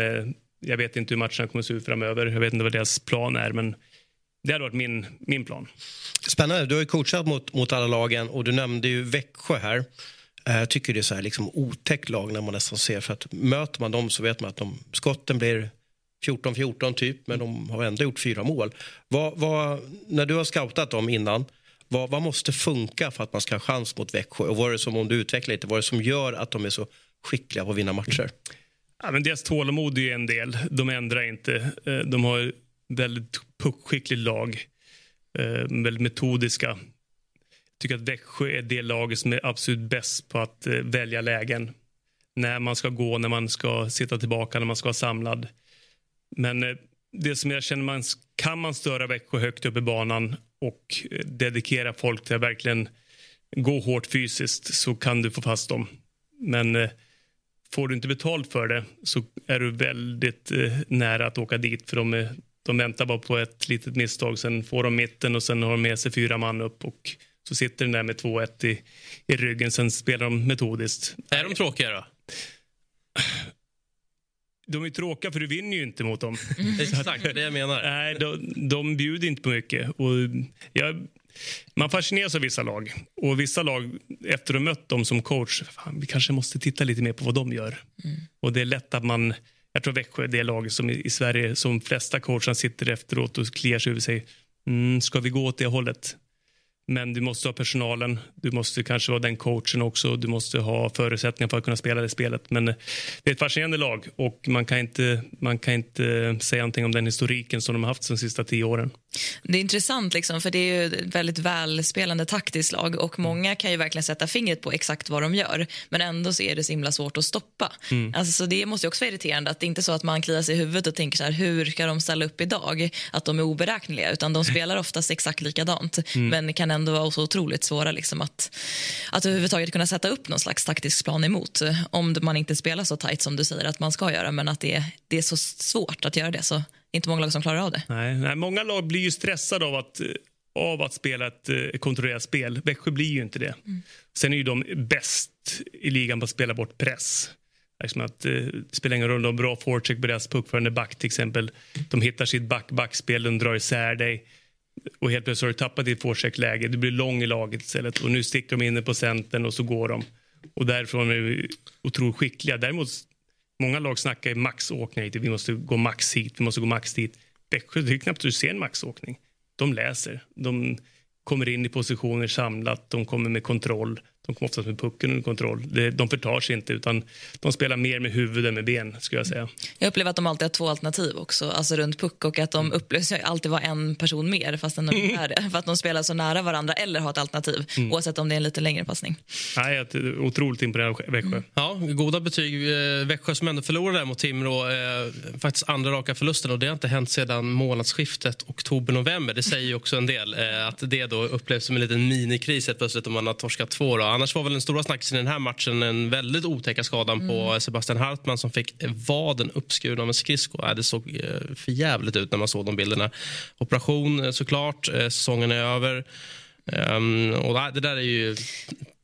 jag vet inte hur matcherna kommer att se ut framöver. Jag vet inte vad deras plan är, men det hade varit min, min plan. Spännande. Du har ju coachat mot, mot alla lagen och du nämnde ju Växjö här. Jag eh, tycker det är så här liksom otäckt lag när man nästan ser för att möter man dem så vet man att de, skotten blir 14-14 typ, men de har ändå gjort fyra mål. Vad, vad, när du har scoutat dem innan, vad, vad, måste funka för att man ska ha chans mot Växjö? Och vad är det som, om du utvecklar lite, vad är det som gör att de är så skickliga på att vinna matcher? Ja, men deras tålamod är en del. De ändrar inte. Eh, de har väldigt puckskickligt lag. Eh, väldigt metodiska. Jag tycker att Växjö är det laget som är absolut bäst på att eh, välja lägen. När man ska gå, när man ska sitta tillbaka, när man ska vara samlad. Men eh, det som jag känner, man, kan man störa Växjö högt upp i banan och eh, dedikera folk till att verkligen gå hårt fysiskt så kan du få fast dem. Men eh, Får du inte betalt för det så är du väldigt eh, nära att åka dit. För de, är, de väntar bara på ett litet misstag. Sen får de mitten och sen har de med sig fyra man upp. Och så sitter den där med 2-1 i, i ryggen. Sen spelar de metodiskt. Är de tråkiga då? De är tråkiga för du vinner ju inte mot dem. <laughs> Exakt det jag menar. Nej, de, de bjuder inte på mycket. Och jag man fascineras av vissa lag. Och vissa lag, efter att ha mött dem som coach, fan, vi kanske måste titta lite mer på vad de gör. Mm. Och det är lätt att man, jag tror Växjö är det lag som i, Sverige som flesta coacherna sitter efteråt och kliar sig över sig. Mm, ska vi gå åt det hållet? Men du måste ha personalen, du måste kanske vara den coachen också. Du måste ha förutsättningar för att kunna spela det spelet. Men eh, det är ett fascinerande lag och man kan inte, man kan inte eh, säga någonting om den historiken som de har haft de sista tio åren. Det är intressant, liksom, för det är ju ett väldigt välspelande taktiskt lag och många kan ju verkligen sätta fingret på exakt vad de gör men ändå så är det så himla svårt att stoppa. Mm. Alltså, så det måste också vara irriterande att det inte är så att man kliar sig i huvudet och tänker så här, hur ska de ställa upp idag? Att de är oberäkneliga utan de spelar oftast exakt likadant <laughs> mm. men kan ändå vara så otroligt svåra liksom, att, att överhuvudtaget kunna sätta upp någon slags taktisk plan emot om man inte spelar så tajt som du säger att man ska göra men att det, det är så svårt att göra det så inte många lag som klarar av det. Nej, nej många lag blir ju stressade av att, av att spela ett eh, kontrollerat spel. Växjö blir ju inte det. Mm. Sen är ju de bäst i ligan på att spela bort press. Liksom att, eh, det spelar ingen roll om bra forecheck på deras puckförande back till exempel. De hittar sitt back-backspel, de drar isär dig och helt plötsligt har du tappat ditt forecheckläge. Du blir lång i laget istället och nu sticker de inne på centern och så går de. Och därifrån är de otroligt skickliga. Däremot Många lag snackar maxåkning. Vi måste gå max hit, vi måste gå max dit. Växjö, det är knappt du ser en maxåkning. De läser. De kommer in i positioner samlat, de kommer med kontroll. De kommer oftast med pucken under kontroll. De förtar sig inte, utan de spelar mer med huvud än med ben. skulle Jag säga. Jag upplever att de alltid har två alternativ också, alltså runt puck och att de upplevs alltid vara en person mer fast de inte är det. <laughs> För att de spelar så nära varandra eller har ett alternativ mm. oavsett om det är en lite längre passning. Nej, otroligt imponerande Växjö. Mm. Ja, goda betyg. Eh, Växjö som ändå förlorade mot Timrå. Eh, faktiskt andra raka förlusten och det har inte hänt sedan månadsskiftet oktober-november. Det säger ju också en del. Eh, att det då upplevs som en liten minikris plötsligt om man har torskat två. Då. Annars var väl den stora snackisen i den här matchen den väldigt otäcka skadan mm. på Sebastian Hartman som fick vaden uppskuren av en skridsko. Det såg eh, för jävligt ut när man såg de bilderna. Operation eh, såklart, eh, säsongen är över. Um, och det där är ju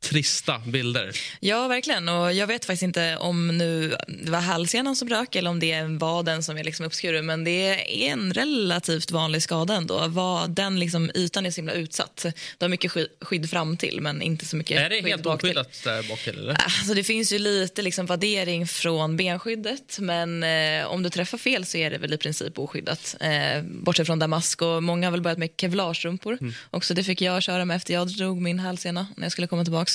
trista bilder. Ja, verkligen. Och jag vet faktiskt inte om nu det var hälsenan som rök eller om det är vaden som är liksom uppskuren. Men det är en relativt vanlig skada ändå. Var den liksom, ytan är så himla utsatt. Du har mycket skydd fram till men inte så mycket Är det helt oskyddat där bak till? Eller? Alltså, det finns ju lite liksom vaddering från benskyddet. Men eh, om du träffar fel så är det väl i princip oskyddat. Eh, bortsett från damask. Och många har väl börjat med kevlarstrumpor. Mm. Också det fick jag köra med efter jag drog min hälsena när jag skulle komma tillbaka.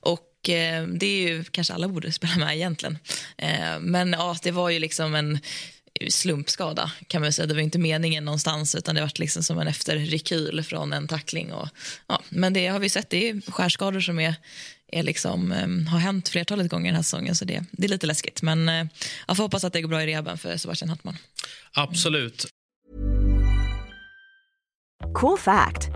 Och eh, det är ju kanske alla borde spela med egentligen. Eh, men ja, det var ju liksom en slumpskada kan man säga. Det var inte meningen någonstans utan det var liksom som en efterrekyl från en tackling. Och, ja, men det har vi sett, det är skärskador som är, är liksom, um, har hänt flertalet gånger den här säsongen så det, det är lite läskigt. Men uh, jag får hoppas att det går bra i rehaben för Sebastian Hattman. Absolut. Cool fact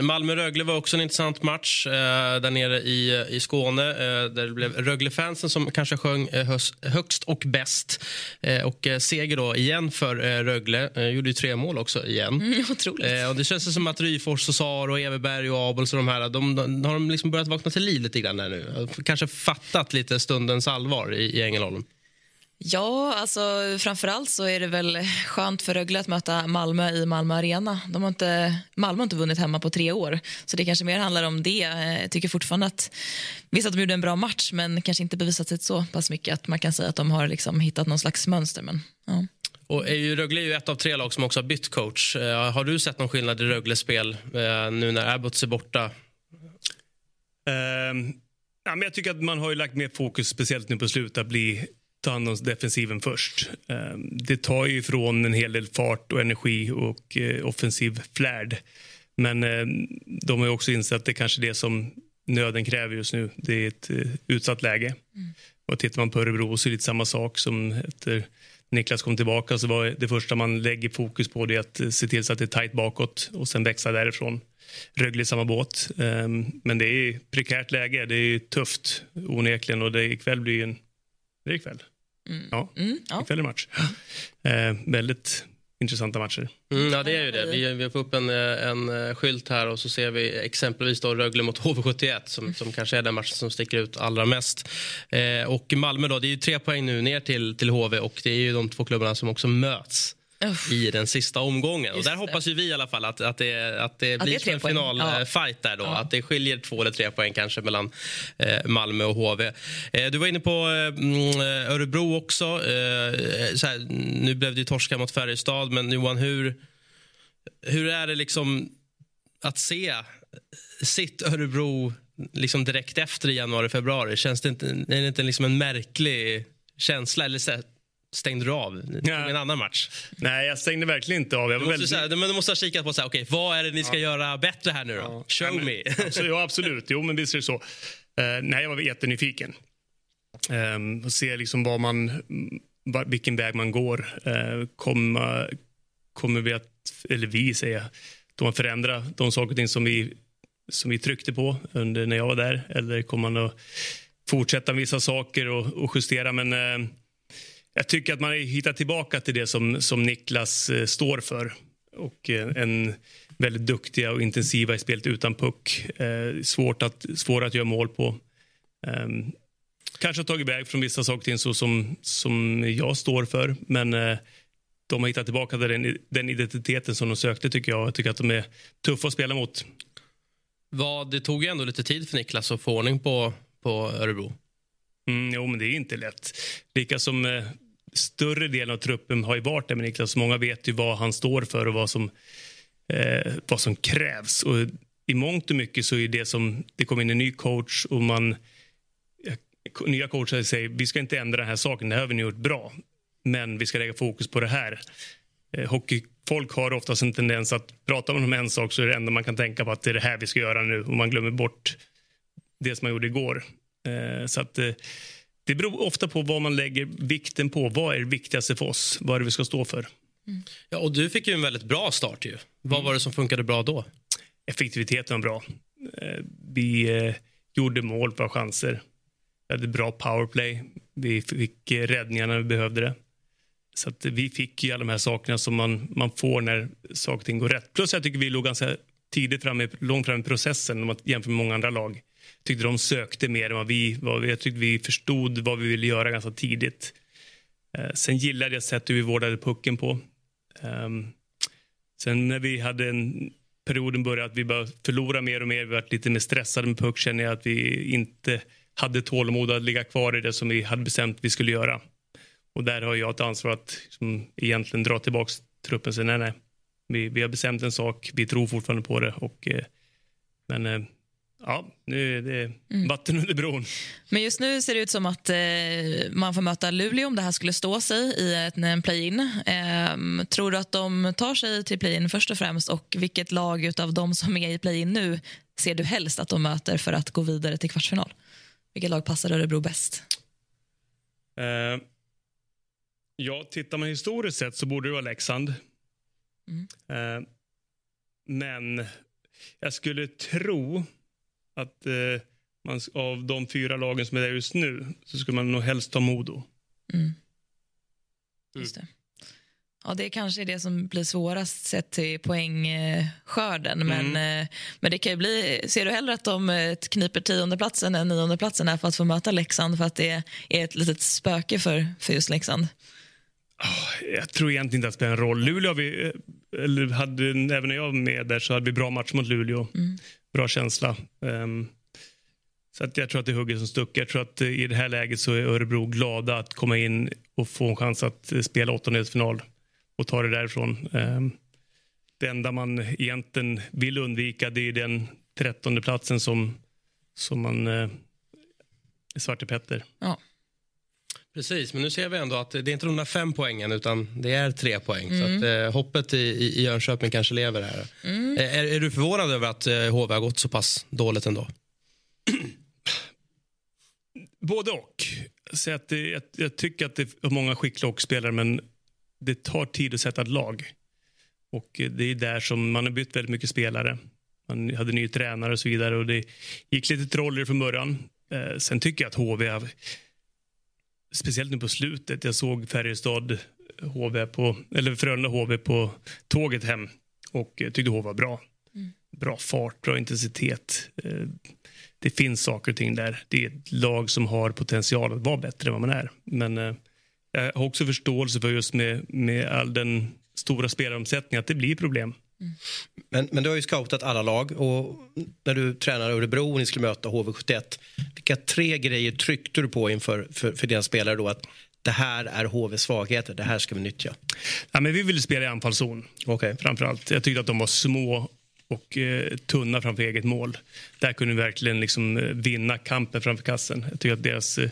Malmö-Rögle var också en intressant match uh, där nere i, i Skåne. Uh, där det blev Rögle-fansen som kanske sjöng höst, högst och bäst. och seger då igen för Rögle. gjorde ju tre mål också igen. Mm, <laughs> otroligt. och det känns som att Ryfors och Sar och Everberg och Abels och de här de, de, har de liksom börjat vakna till liv lite grann nu. Kanske fattat lite stundens allvar i, i Ängelholm. Ja, alltså framförallt så är det väl skönt för Rögle att möta Malmö i Malmö Arena. De har inte, Malmö har inte vunnit hemma på tre år, så det kanske mer handlar om det. Jag tycker fortfarande att, visst att de gjorde en bra match, men kanske inte bevisat sig så pass mycket att man kan säga att de har liksom hittat någon slags mönster. Men, ja. Och är ju, Rögle är ju ett av tre lag som också har bytt coach. Uh, har du sett någon skillnad i Rögles spel uh, nu när Abbots är borta? Uh, ja, men jag tycker att man har lagt mer fokus, speciellt nu på slutet, att bli ta hand om defensiven först. Ehm, det tar ju ifrån en hel del fart och energi och eh, offensiv flärd. Men ehm, de har också insett att det kanske är det som nöden kräver just nu. Det är ett eh, utsatt läge. Mm. Och tittar man på Örebro så är det lite samma sak som efter Niklas kom tillbaka så var det första man lägger fokus på det att se till så att det är tajt bakåt och sen växa därifrån. Rögle i samma båt. Ehm, men det är prekärt läge. Det är tufft onekligen och det ikväll blir en det är ikväll. Mm. Ja, mm, ja. ikväll är match. <gasps> Eh, väldigt intressanta matcher. Mm, ja, det är ju det. Vi, vi får upp en, en skylt här och så ser vi exempelvis då Rögle mot HV71 som, mm. som kanske är den matchen som sticker ut allra mest. Eh, och Malmö då, det är ju tre poäng nu ner till, till HV och det är ju de två klubbarna som också möts Uff. i den sista omgången. Och där det. hoppas ju vi i alla fall att, att, det, att det blir det en finalfight där då. Ja. Att det skiljer två eller tre poäng kanske mellan eh, Malmö och HV. Eh, du var inne på eh, mm, Örebro också. Eh, här, nu blev det ju torska mot Färjestad, men Johan, hur, hur är det liksom att se sitt Örebro liksom direkt efter i januari, februari? Känns det inte, är det inte liksom en märklig känsla? Eller stängde du av? Ja. En annan match? Nej, jag stängde verkligen inte av. Jag Du var måste, väldigt... säga, men du måste ha kikat på så här, okay, vad är det ni ska göra bättre här nu då? Ja. Show Ja, men- me. Absolut, <laughs> ja, absolut. Jo, men visst är det så. Eh, nej, jag var jättenyfiken. Um, och se liksom vad man, mm, va- vilken väg man går. Uh, kommer, kommer vi att, eller vi säger jag, att förändra de saker och ting som vi, som vi tryckte på under när jag var där? Eller kommer man att fortsätta vissa saker och, och justera? Men eh, jag tycker att man har hittat tillbaka till det som, som Niklas eh, står för. Och eh, en väldigt duktiga och intensiva i spelet utan puck. Eh, svårt att, svåra att göra mål på. Ehm, kanske har tagit iväg från vissa saker så som, som jag står för. Men eh, de har hittat tillbaka till den, den identiteten som de sökte tycker jag. Jag tycker att de är tuffa att spela mot. vad, det tog ju ändå lite tid för Niklas att få ordning på, på Örebro. Mm, jo, men det är inte lätt. Lika som eh, större delen av truppen har ju varit där med Niklas. Många vet ju vad han står för och vad som, eh, vad som krävs. Och I mångt och mycket så är det som det kommer in en ny coach och man eh, nya coacher säger vi ska inte ändra den här saken, det här har vi nu gjort bra. Men vi ska lägga fokus på det här. Eh, hockeyfolk har oftast en tendens att prata om en sak så är det enda man kan tänka på att det är det här vi ska göra nu och man glömmer bort det som man gjorde igår. Eh, så att, eh, det beror ofta på vad man lägger vikten på. Vad är det viktigaste för oss? Vad är det vi ska stå för? Ja, och du fick ju en väldigt bra start. Ju. Vad var det som funkade bra då? Effektiviteten var bra. Eh, vi eh, gjorde mål på chanser. Vi hade bra powerplay. Vi fick eh, räddningar när vi behövde det. Så vi fick ju alla de här sakerna som man, man får när saker och ting går rätt. Plus jag tycker vi låg ganska tidigt framme, långt fram i processen om man jämför med många andra lag tyckte de sökte mer än vad vi, vad, jag tyckte vi förstod vad vi ville göra ganska tidigt. Eh, sen gillade jag sättet vi vårdade pucken på. Ehm, sen när vi hade en perioden började att vi började förlora mer och mer, vi var lite mer stressade med puck känner jag att vi inte hade tålamod att ligga kvar i det som vi hade bestämt vi skulle göra. Och där har jag ett ansvar att liksom, egentligen dra tillbaka truppen säga nej, nej. Vi, vi har bestämt en sak, vi tror fortfarande på det. Och, eh, men eh, ja, nu är det vatten under bron. Men just nu ser det ut som att eh, man får möta Luleå om det här skulle stå sig i ett, en play-in. Eh, tror du att de tar sig till play-in först och främst? Och vilket lag av de som är i play-in nu ser du helst att de möter för att gå vidare till kvartsfinal? Vilket lag passar Örebro bäst? Eh, ja, tittar man historiskt sett så borde det vara Leksand. Eh, men jag skulle tro att eh, man, av de fyra lagen som är där just nu så skulle man nog helst ta Modo. Just det. Ja, det kanske är det som blir svårast sett till poängskörden. Men, eh, men det kan ju bli... Ser du hellre att de eh, kniper tiondeplatsen än niondeplatsen här för att få möta Leksand för att det är ett litet spöke för, för just Leksand? Jag tror egentligen inte att det spelar en roll. Luleå har vi, eh, eller hade, även när jag var med där så hade vi bra match mot Luleå. Bra känsla. Um, så att jag tror att det hugger som stucket. Jag tror att eh, i det här läget så är Örebro glada att komma in och få en chans att eh, spela åttondelsfinal och ta det därifrån. Um, det enda man egentligen vill undvika det är den trettonde platsen som, som man eh, Svarte Petter. Ja. Precis, men nu ser vi ändå att det är inte de där fem poängen utan det är tre poäng. Så att, eh, hoppet i, i Jönköping kanske lever här. Eh, är, är du förvånad över att eh, HV har gått så pass dåligt ändå? <clears throat> Både och. Så att det, jag, jag tycker att det är många skickliga hockeyspelare men det tar tid att sätta ett lag. Och eh, det är där som man har bytt väldigt mycket spelare. Man hade ny tränare och så vidare och det gick lite troller från början. Eh, sen tycker jag att HV, har, speciellt nu på slutet, jag såg Färjestad HV på, eller Frölunda HV på tåget hem och tyckte HV var bra. Bra fart, bra intensitet. Eh, det finns saker och ting där. Det är ett lag som har potential att vara bättre än vad man är. Men eh, jag har också förståelse för just med, med all den stora spelaromsättningar att det blir problem. Men, men du har ju scoutat alla lag och när du tränar Örebro och ni skulle möta HV71. Vilka tre grejer tryckte du på inför för, för dina spelare då att det här är HVs svagheter, det här ska vi nyttja? Ja, men vi ville spela i anfallszon okay. framförallt. Jag tyckte att de var små och eh, tunna framför eget mål. Där kunde vi verkligen liksom, eh, vinna kampen framför kassen. Jag tycker att deras eh,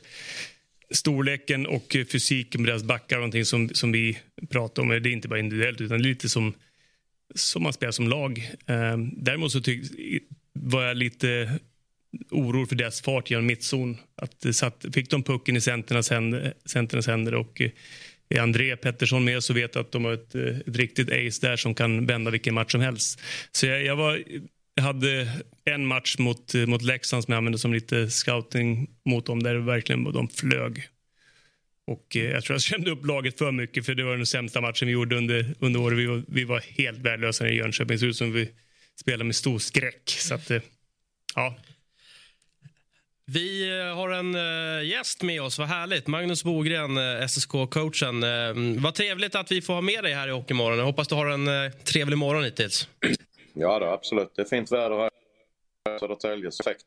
storleken och fysiken med deras backar någonting som, som vi pratar om. Det är inte bara individuellt utan lite som som man spelar som lag. Ehm, däremot så tyck, var jag lite orolig för deras fart genom mittzon. Att satt, fick de pucken i centernas händer, centernas händer och eh, är André Pettersson med så vet jag att de har ett, eh, ett riktigt ace där som kan vända vilken match som helst. Så jag, jag var, jag hade en match mot, eh, mot Leksand som jag använde som lite scouting mot dem där verkligen de flög. Och eh, jag tror jag kände upp laget för mycket för det var den sämsta matchen vi gjorde under, under året. Vi var, vi var helt värdelösa i Jönköping. Det som vi spelade med stor skräck. Så att, eh, ja. Vi eh, har en gäst med oss. Vad härligt. Magnus Bogren, SSK-coachen. Vad trevligt att vi får ha med dig här i Hockeymorgon. Jag hoppas du har en trevlig morgon hittills. Ja, då, absolut. Det är fint väder här i Södertälje. Perfekt.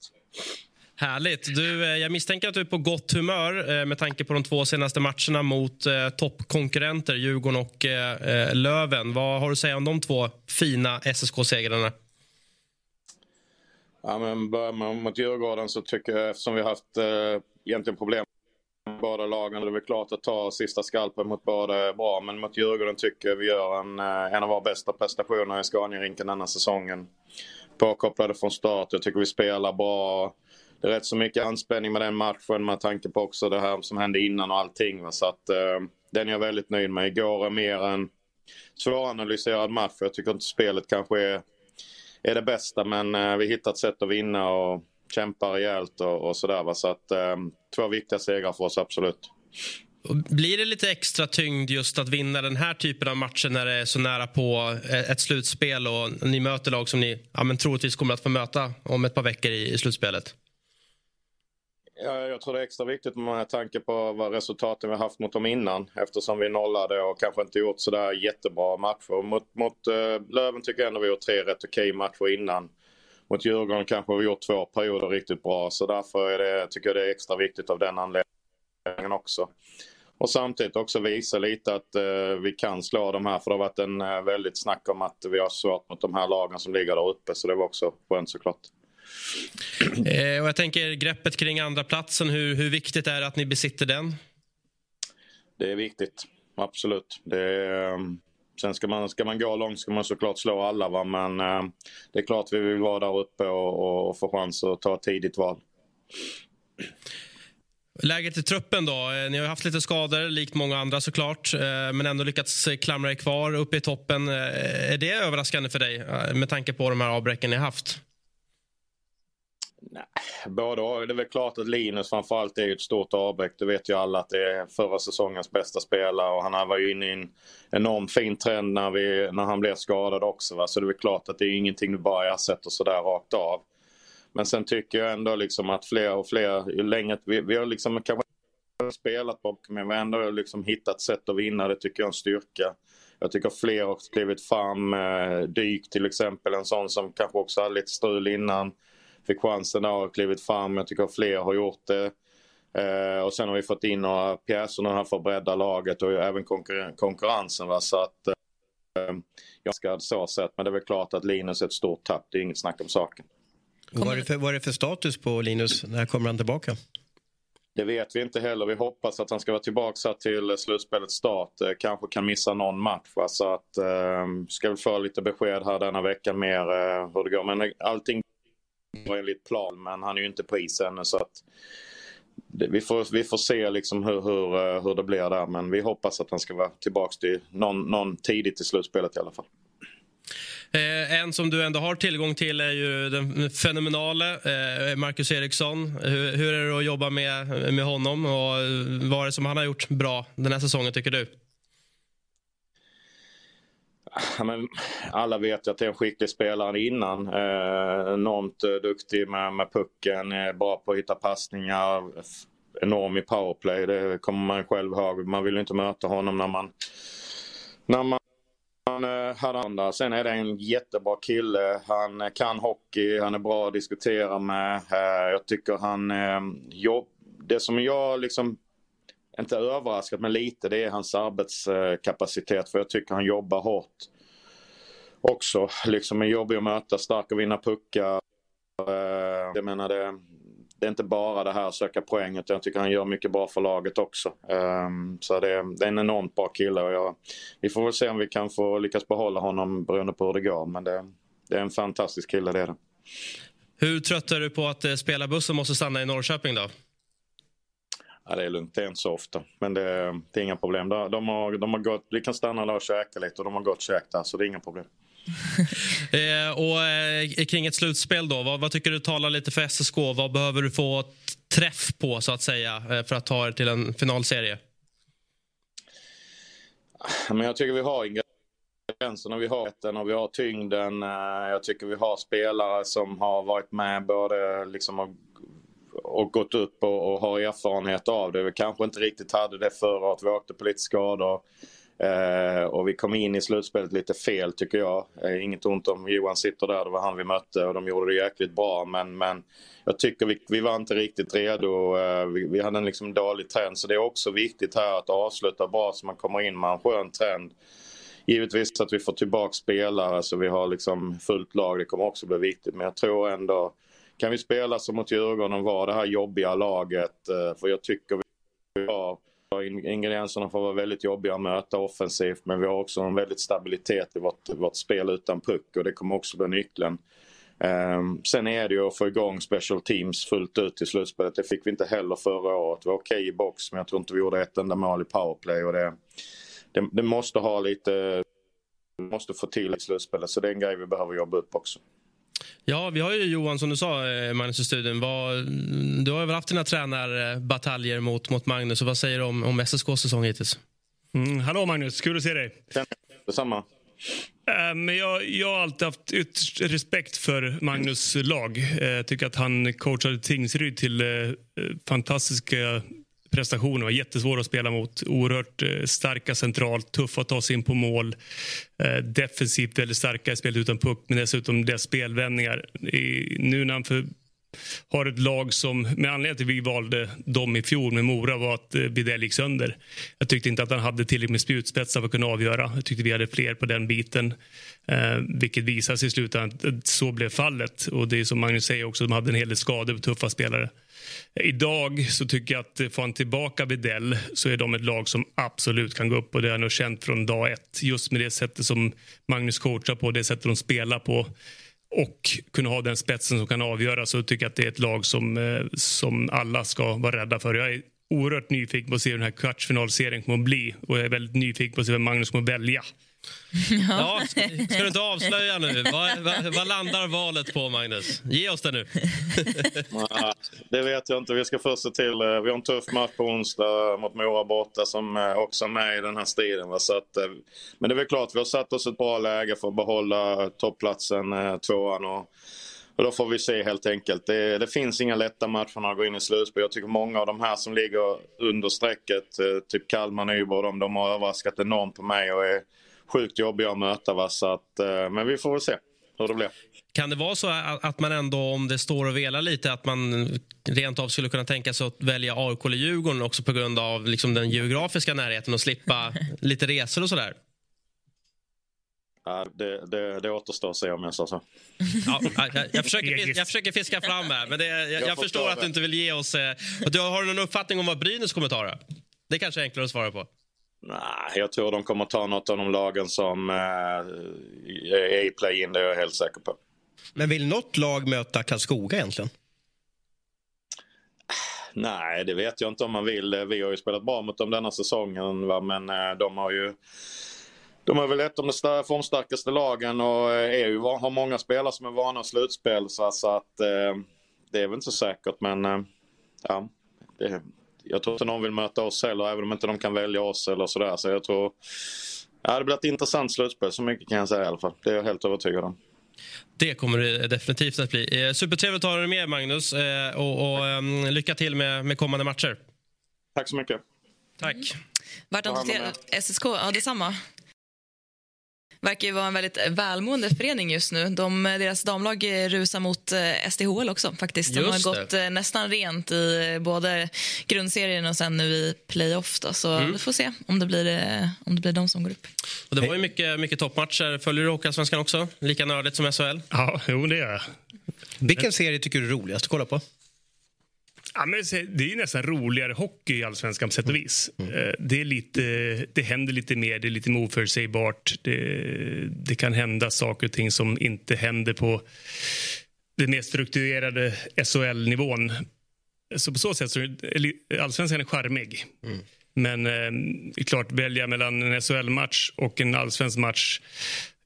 Härligt. Du, eh, jag misstänker att du är på gott humör eh, med tanke på de två senaste matcherna mot eh, toppkonkurrenter Djurgården och eh, eh Löven. Vad har du att säga om de två fina SSK-segrarna? Ja, men börjar man mot Djurgården så tycker jag, eftersom vi har haft eh, egentligen problem med båda lagen, det är väl klart att ta sista skalpen mot båda är bra. Men mot Djurgården tycker jag vi gör en, en av våra bästa prestationer i Scaniarinken denna säsongen. Påkopplade från start. Jag tycker vi spelar bra det är rätt så mycket anspänning med den matchen med tanke på också det här som hände innan och allting. Va? Så att, eh, den är jag väldigt nöjd med. Igår är mer en svåranalyserad match. Jag tycker inte spelet kanske är, är det bästa men eh, vi hittar ett sätt att vinna och kämpar rejält och, och sådär. Så att, eh, två viktiga segrar för oss, absolut. Blir det lite extra tyngd just att vinna den här typen av matcher när det är så nära på eh, ett slutspel och ni möter lag som ni ja, men troligtvis kommer att få möta om ett par veckor i, i slutspelet? Ja, jag tror det är extra viktigt med tanke på vad resultaten vi haft mot dem innan eftersom vi nollade och kanske inte gjort sådär jättebra matcher. Mot, mot uh, Löven tycker jag ändå vi gjort tre rätt okej matcher innan. Mot Djurgården kanske vi gjort två perioder riktigt bra så därför är det, tycker jag det är extra viktigt av den anledningen också. Och samtidigt också visa lite att uh, vi kan slå de här för det har varit en uh, väldigt snack om att vi har svårt mot de här lagen som ligger där uppe så det var också skönt såklart. Eh, och jag tänker greppet kring andra platsen hur, hur viktigt är det att ni besitter den? Det är viktigt, absolut. Det är, ehm, sen ska man, ska man gå långt ska man såklart slå alla. Va? Men eh, det är klart vi vill vara där uppe och, och få chans att ta ett tidigt val. Läget i truppen då? Eh, ni har haft lite skador, likt många andra såklart. Eh, men ändå lyckats klamra er kvar uppe i toppen. Eh, är det överraskande för dig med tanke på de här avbräcken ni haft? Nej, både och. Det är väl klart att Linus framförallt är ett stort avbräck. Det vet ju alla att det är förra säsongens bästa spelare och han var ju inne i en enormt fin trend när, vi, när han blev skadad också. Va? Så det är väl klart att det är ingenting du bara ersätter sådär rakt av. Men sen tycker jag ändå liksom att fler och fler, ju längre, vi, vi har liksom kanske spelat på men vi har ändå liksom hittat sätt att vinna. Det tycker jag är en styrka. Jag tycker fler har klivit fram. Eh, Dyk till exempel, en sån som kanske också hade lite strul innan fick chansen där och klivit fram. Jag tycker fler har gjort det. Eh, och sen har vi fått in några pjäser här för att bredda laget och även konkurren konkurrensen. Va? Så att, eh, jag ska så sett, men det är väl klart att Linus är ett stort tapp. Det är inget snack om saken. Vad är, det för, vad är det för status på Linus? När kommer han tillbaka? Det vet vi inte heller. Vi hoppas att han ska vara tillbaka till slutspelets start. Eh, kanske kan missa någon match. Så att, eh, ska vi få lite besked här denna vecka mer eh, hur det går. Men allting enligt plan men han är ju inte på is ännu så att vi, får, vi får se liksom hur, hur, eh, hur det blir där men vi hoppas att han ska vara tillbaka till någon, någon tidigt i slutspelet i alla fall. Eh, en som du ändå har tillgång till är ju den fenomenale eh, Marcus Eriksson. Hur, hur, är det att jobba med, med honom och eh, vad är det som han har gjort bra den här säsongen tycker du? Alla vet ju att det är en skicklig spelare innan. Eh, enormt eh, duktig med, med pucken, eh, bra på att hitta passningar. Enorm i powerplay, det kommer man själv ihåg. Man vill inte möta honom när man, när man han eh, hade andra. Sen är det en jättebra kille. Han eh, kan hockey, han är bra att diskutera med. Jag tycker han jobb... Det som jag liksom inte överraskat men lite det är hans arbetskapacitet för jag tycker han jobbar hårt också. Liksom är jobbig att möta, stark att vinna puckar. Eh, jag menar det, det är inte bara det här att söka poäng utan jag tycker han gör mycket bra för laget också. Ehm, så det, det, är en enormt bra kille och jag, vi får väl se om vi kan få lyckas behålla honom beroende på hur det går. Men det, det är en fantastisk kille det är det. Hur trött är du på att eh, spela buss och måste stanna i Norrköping då? Ja, det är lugnt, det är inte så ofta. Men det, det är inga problem. De, har, de har gått, vi kan stanna där och käka lite och de har gott käk där så det är inga problem. <laughs> eh, och eh, kring ett slutspel då, vad, vad, tycker du talar lite för SSK? Vad behöver du få träff på så att säga eh, för att ta er till en finalserie? Men jag tycker vi har ingredienserna. Vi har rätten och vi har tyngden. Eh, jag tycker vi har spelare som har varit med både liksom och, gått upp och, och har erfarenhet av det. Vi kanske inte riktigt hade det förra året. Vi åkte på lite skador. Eh, och vi kom in i slutspelet lite fel tycker jag. Eh, inget ont om Johan sitter där, det var han vi mötte och de gjorde det jäkligt bra. Men, men jag tycker vi, vi var inte riktigt redo. Eh, vi, vi, hade en liksom dålig trend så det är också viktigt här att avsluta bra så man kommer in med en skön trend. Givetvis att vi får tillbaka spelare så vi har liksom fullt lag, det kommer också bli viktigt. Men jag tror ändå, kan vi spela som mot Djurgården och vara det här jobbiga laget, eh, för jag tycker vi har Ingredienserna för att vara väldigt jobbiga att möta offensivt men vi har också en väldigt stabilitet i vårt, vårt spel utan puck och det kommer också bli nyckeln. Um, sen är det ju att få igång special teams fullt ut i slutspelet. Det fick vi inte heller förra året. Vi var okej okay i box men jag tror inte vi gjorde ett enda mål i powerplay. Och det, det, det måste ha lite... måste få till i slutspelet så det är en grej vi behöver jobba upp också. Ja, vi har ju Johan som du sa, eh, Magnus i studion. Vad, du har väl haft dina tränarbataljer mot, mot Magnus. Och vad säger du om, om SSKs säsong hittills? Mm, hallå Magnus, kul att se dig. Detsamma. Äh, men jag, jag har alltid haft ytterst respekt för Magnus lag. Eh, jag tycker att han coachade Tingsryd till eh, fantastiska prestationer. var jättesvår att spela mot. Oerhört eh, starka centralt, tuffa att ta sig in på mål. Eh, defensivt väldigt starka i spelet utan puck, men dessutom deras spelvändningar. I, nu när han för, har ett lag som, med anledning till att vi valde dem i fjol med Mora var att eh, Widell gick sönder. Jag tyckte inte att han hade tillräckligt med spjutspetsar för att kunna avgöra. Jag tyckte vi hade fler på den biten. Eh, vilket visade sig i slutändan att så blev fallet. Och det är som Magnus säger också, de hade en hel del skador på tuffa spelare. Idag så tycker jag att eh, får han tillbaka Videll så är de ett lag som absolut kan gå upp och det har jag nog känt från dag ett. Just med det sättet som Magnus coachar på, det sättet de spelar på och kunna ha den spetsen som kan avgöra så tycker jag att det är ett lag som, eh, som alla ska vara rädda för. Jag är oerhört nyfiken på att se hur den här kvartsfinalserien kommer att bli och jag är väldigt nyfiken på att se vem Magnus kommer att välja. <laughs> Ja, ska, ska, du inte avslöja nu? Vad, vad, vad, landar valet på, Magnus? Ge oss det nu. <laughs> det vet jag inte. Vi ska först se till... Eh, vi har en tuff match på onsdag mot Mora borta som eh, också är med i den här striden. Så att, eh, men det är väl klart, vi har satt oss ett bra läge för att behålla toppplatsen, tvåan. Och, och då får vi se helt enkelt. Det, det finns inga lätta matcher när man går in i slutspel. Jag tycker många av de här som ligger under strecket, typ Kalmar, Nyborg, de, de har överraskat enormt på mig och är sjukt jobbiga att möta. Va? Så att, eh, men vi får väl se hur det blir. Kan det vara så att man ändå, om det står och velar lite, att man rent av skulle kunna tänka sig att välja AIK eller Djurgården också på grund av liksom den geografiska närheten och slippa <laughs> lite resor och sådär? Ja, det, det, det återstår att se om jag sa så. Ja, jag, jag, försöker, jag försöker fiska fram här, men det, jag, jag, jag förstår att du inte vill ge oss... Eh, du, har du någon uppfattning om vad Brynäs kommer ta? Det kanske är enklare att svara på. Nej, jag tror de kommer ta något av de lagen som eh, är i play-in, det är jag helt säker på. Men vill något lag möta Karlskoga egentligen? Nej, det vet jag inte om man vill. Vi har ju spelat bra mot dem denna säsongen, va? men eh, de har ju de är väl ett av de formstarkaste lagen och är ju, har många spelare som är vana slutspel. Så, så att, eh, det är väl inte så säkert, men eh, ja, det, jag tror inte någon vill möta oss heller, även om inte de kan välja oss eller sådär. Så jag tror... Ja, det blir ett intressant slutspel, så mycket kan jag säga i alla fall. Det är jag helt övertygad om. Det kommer det definitivt att bli. Eh, supertrevligt att ha dig med, Magnus. Eh, och, och um, lycka till med, med kommande matcher. Tack så mycket. Tack. Vart noterat SSK? Ja, detsamma. Verkar ju vara en väldigt välmående förening just nu. De, deras damlag rusar mot eh, SDHL också faktiskt. De Just har det. gått eh, nästan rent i både grundserien och sen nu i playoff. Då. Så Mm. vi får se om det blir, eh, om det blir de som går upp. Och det var ju mycket, mycket toppmatcher. Följer du Hockeyallsvenskan också? Lika nördigt som SHL? Ja, jo, det gör jag. Vilken serie tycker du är roligast att kolla på? Ja, men det är nästan roligare hockey i allsvenskan på sätt och vis. Eh, Det, är lite, det händer lite mer, det är lite mer oförutsägbart. Det, det kan hända saker och ting som inte händer på den mer strukturerade SHL-nivån. Så på så sätt så är allsvenskan är charmig. Men eh, klart, välja mellan en SHL-match och en allsvensk match.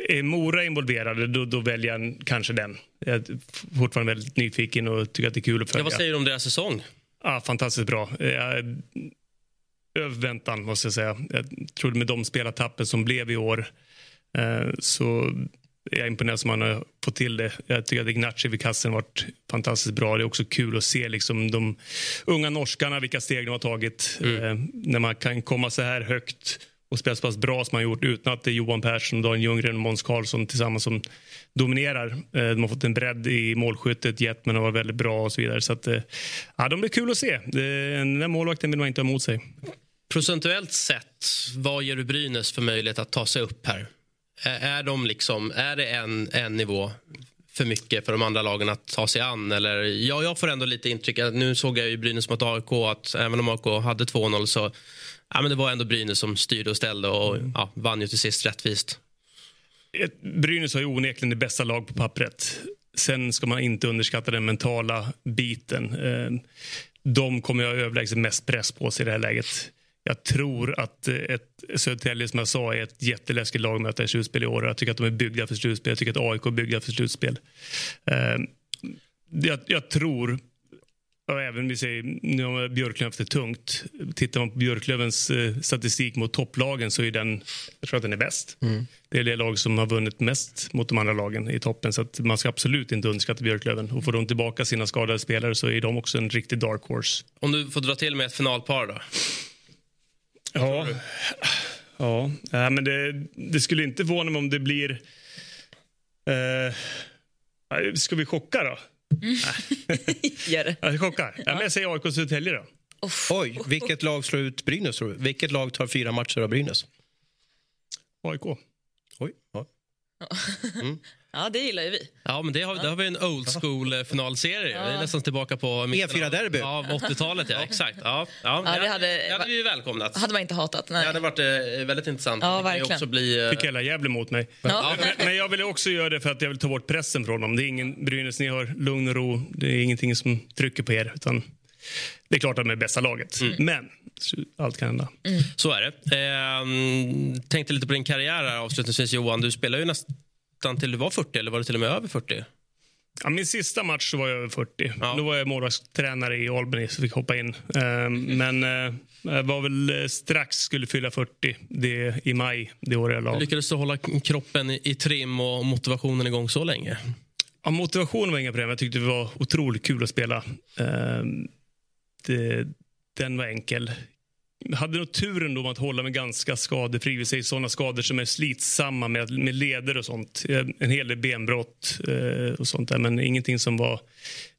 Är Mora involverade, då, då väljer jag kanske den. Jag är fortfarande väldigt nyfiken och tycker att det är kul att Ja, följa. vad säger du om deras säsong? Ja, fantastiskt bra. Eh, Över väntan, måste jag säga. Jag trodde med de spelartappen som blev i år eh, så är jag imponerad som man har fått till det. Jag tycker att Ignacy vid kassen varit fantastiskt bra. Det är också kul att se liksom, de unga norskarna, vilka steg de har tagit. Eh, när man kan komma så här högt och spelat så pass bra som man gjort utan att det är Johan Persson, Dan Ljunggren och Måns Karlsson tillsammans som dominerar. Eh, de har fått en bredd i målskyttet, Jetman har varit väldigt bra och så vidare. Så att, eh, ja, de blir kul att se. Den där målvakten vill man inte ha emot sig. Procentuellt sett, vad ger du Brynäs för möjlighet att ta sig upp här? Är, de liksom, är det en, en nivå för mycket för de andra lagen att ta sig an? Eller, ja, jag får ändå lite intryck, nu såg jag ju Brynäs mot AIK att även om AIK hade 2-0 så ja, men det var ändå Brynäs som styrde och ställde och ja, vann ju till sist rättvist. Brynäs har ju onekligen det bästa lag på pappret. Sen ska man inte underskatta den mentala biten. Eh, De kommer jag överlägset mest press på sig i det här läget. Jag tror att eh, ett Södertälje, som jag sa, är ett jätteläskigt lag att möta i slutspel i år. Jag tycker att de är byggda för slutspel. Jag tycker att AIK är byggda för slutspel. Eh, Jag, jag tror och även vi säger, nu har Björklöven haft det tungt. Tittar man på Björklövens eh, statistik mot topplagen så är den, jag tror att den är bäst. Det är det lag som har vunnit mest mot de andra lagen i toppen. Så att man ska absolut inte underskatta Björklöven. Och får de tillbaka sina skadade spelare så är de också en riktig dark horse. Om du får dra till med ett finalpar då? Ja, ja. ja men det, det skulle inte förvåna mig om det blir... Eh, ska vi chocka då? <laughs> Gör det. Ja, vi chockar. Ja, men jag säger AIK Södertälje då. Oj, vilket lag slår ut Brynäs tror du? Vilket lag tar fyra matcher av Brynäs? AIK. Oj, ja. Ja, det gillar ju vi. Ja, men det har, där har vi en old school eh, finalserie. Vi är nästan tillbaka på mitten av- E4-derby. Ja, 80-talet, ja. Exakt. Ja, ja, Ja, det hade- det hade vi ju välkomnat. hade man inte hatat. Nej. Det hade varit eh, väldigt intressant. Ja, verkligen. också bli... eh, Fick hela Gävle mot mig. Ja. Men, men jag vill också göra det för att jag vill ta bort pressen från dem. Det är ingen Brynäs, ni har lugn och ro. Det är ingenting som trycker på er. Utan det är klart att de är bästa laget. Men så- allt kan hända. Så är det. Eh, tänkte lite på din karriär här avslutningsvis Johan. Du spelade ju nästan till du var 40 eller var det till och med över 40? Ja, min sista match så var jag över 40. Ja. Då var jag målvaktstränare i Albany så fick hoppa in. Eh, men eh, jag var väl eh, strax skulle fylla 40 det, i maj det året jag la. Lyckades du hålla kroppen i, trim och motivationen igång så länge? Ja, motivationen var inga problem. Jag tyckte det var otroligt kul att spela. Eh, det, den var enkel. Jag hade nog turen då att hålla mig ganska skadefri. Vi säger sådana skador som är slitsamma med, med leder och sånt. En hel del benbrott eh, och sånt där. Men ingenting som var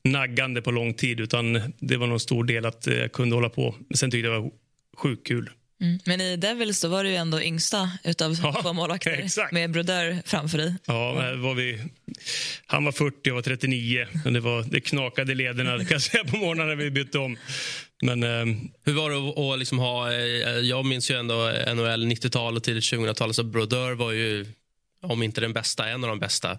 naggande på lång tid. Utan det var nog en stor del att eh, jag kunde hålla på. Men sen tyckte jag det var sjukt kul. Mm. Men i Devils då var du ju ändå yngsta utav Ja, två målvakter exakt. med Brodeur framför dig. Ja, var vi, han var 40 jag var 39. Men det, var, det knakade i lederna kan jag säga, på morgonen när vi bytte om. Men ehm, Hur var det att, att liksom ha... eh, Jag minns ju ändå NHL 90-tal och tidigt 2000-tal. Så Brodeur var ju, om inte den bästa, en av de bästa.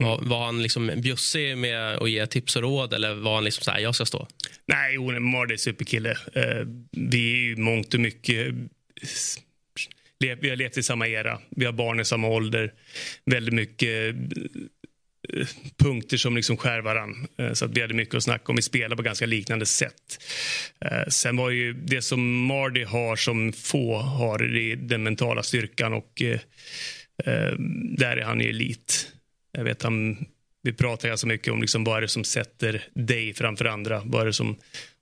Var, var han liksom bjussig med att ge tips och råd eller var han liksom så här, jag ska stå? Nej, Mard Mardy är superkille. Eh, vi är ju mångt och mycket... Eh, vi har levt i samma era. Vi har barn i samma ålder. Väldigt mycket eh, punkter som liksom skär varann. Eh, så att vi hade mycket att snacka om. Vi spelar på ganska liknande sätt. Sen var ju det som Mardy har som få har det är den mentala styrkan och där är han ju elit. Jag vet han, vi pratar ganska alltså mycket om liksom vad är det som sätter dig framför andra. Vad är det som,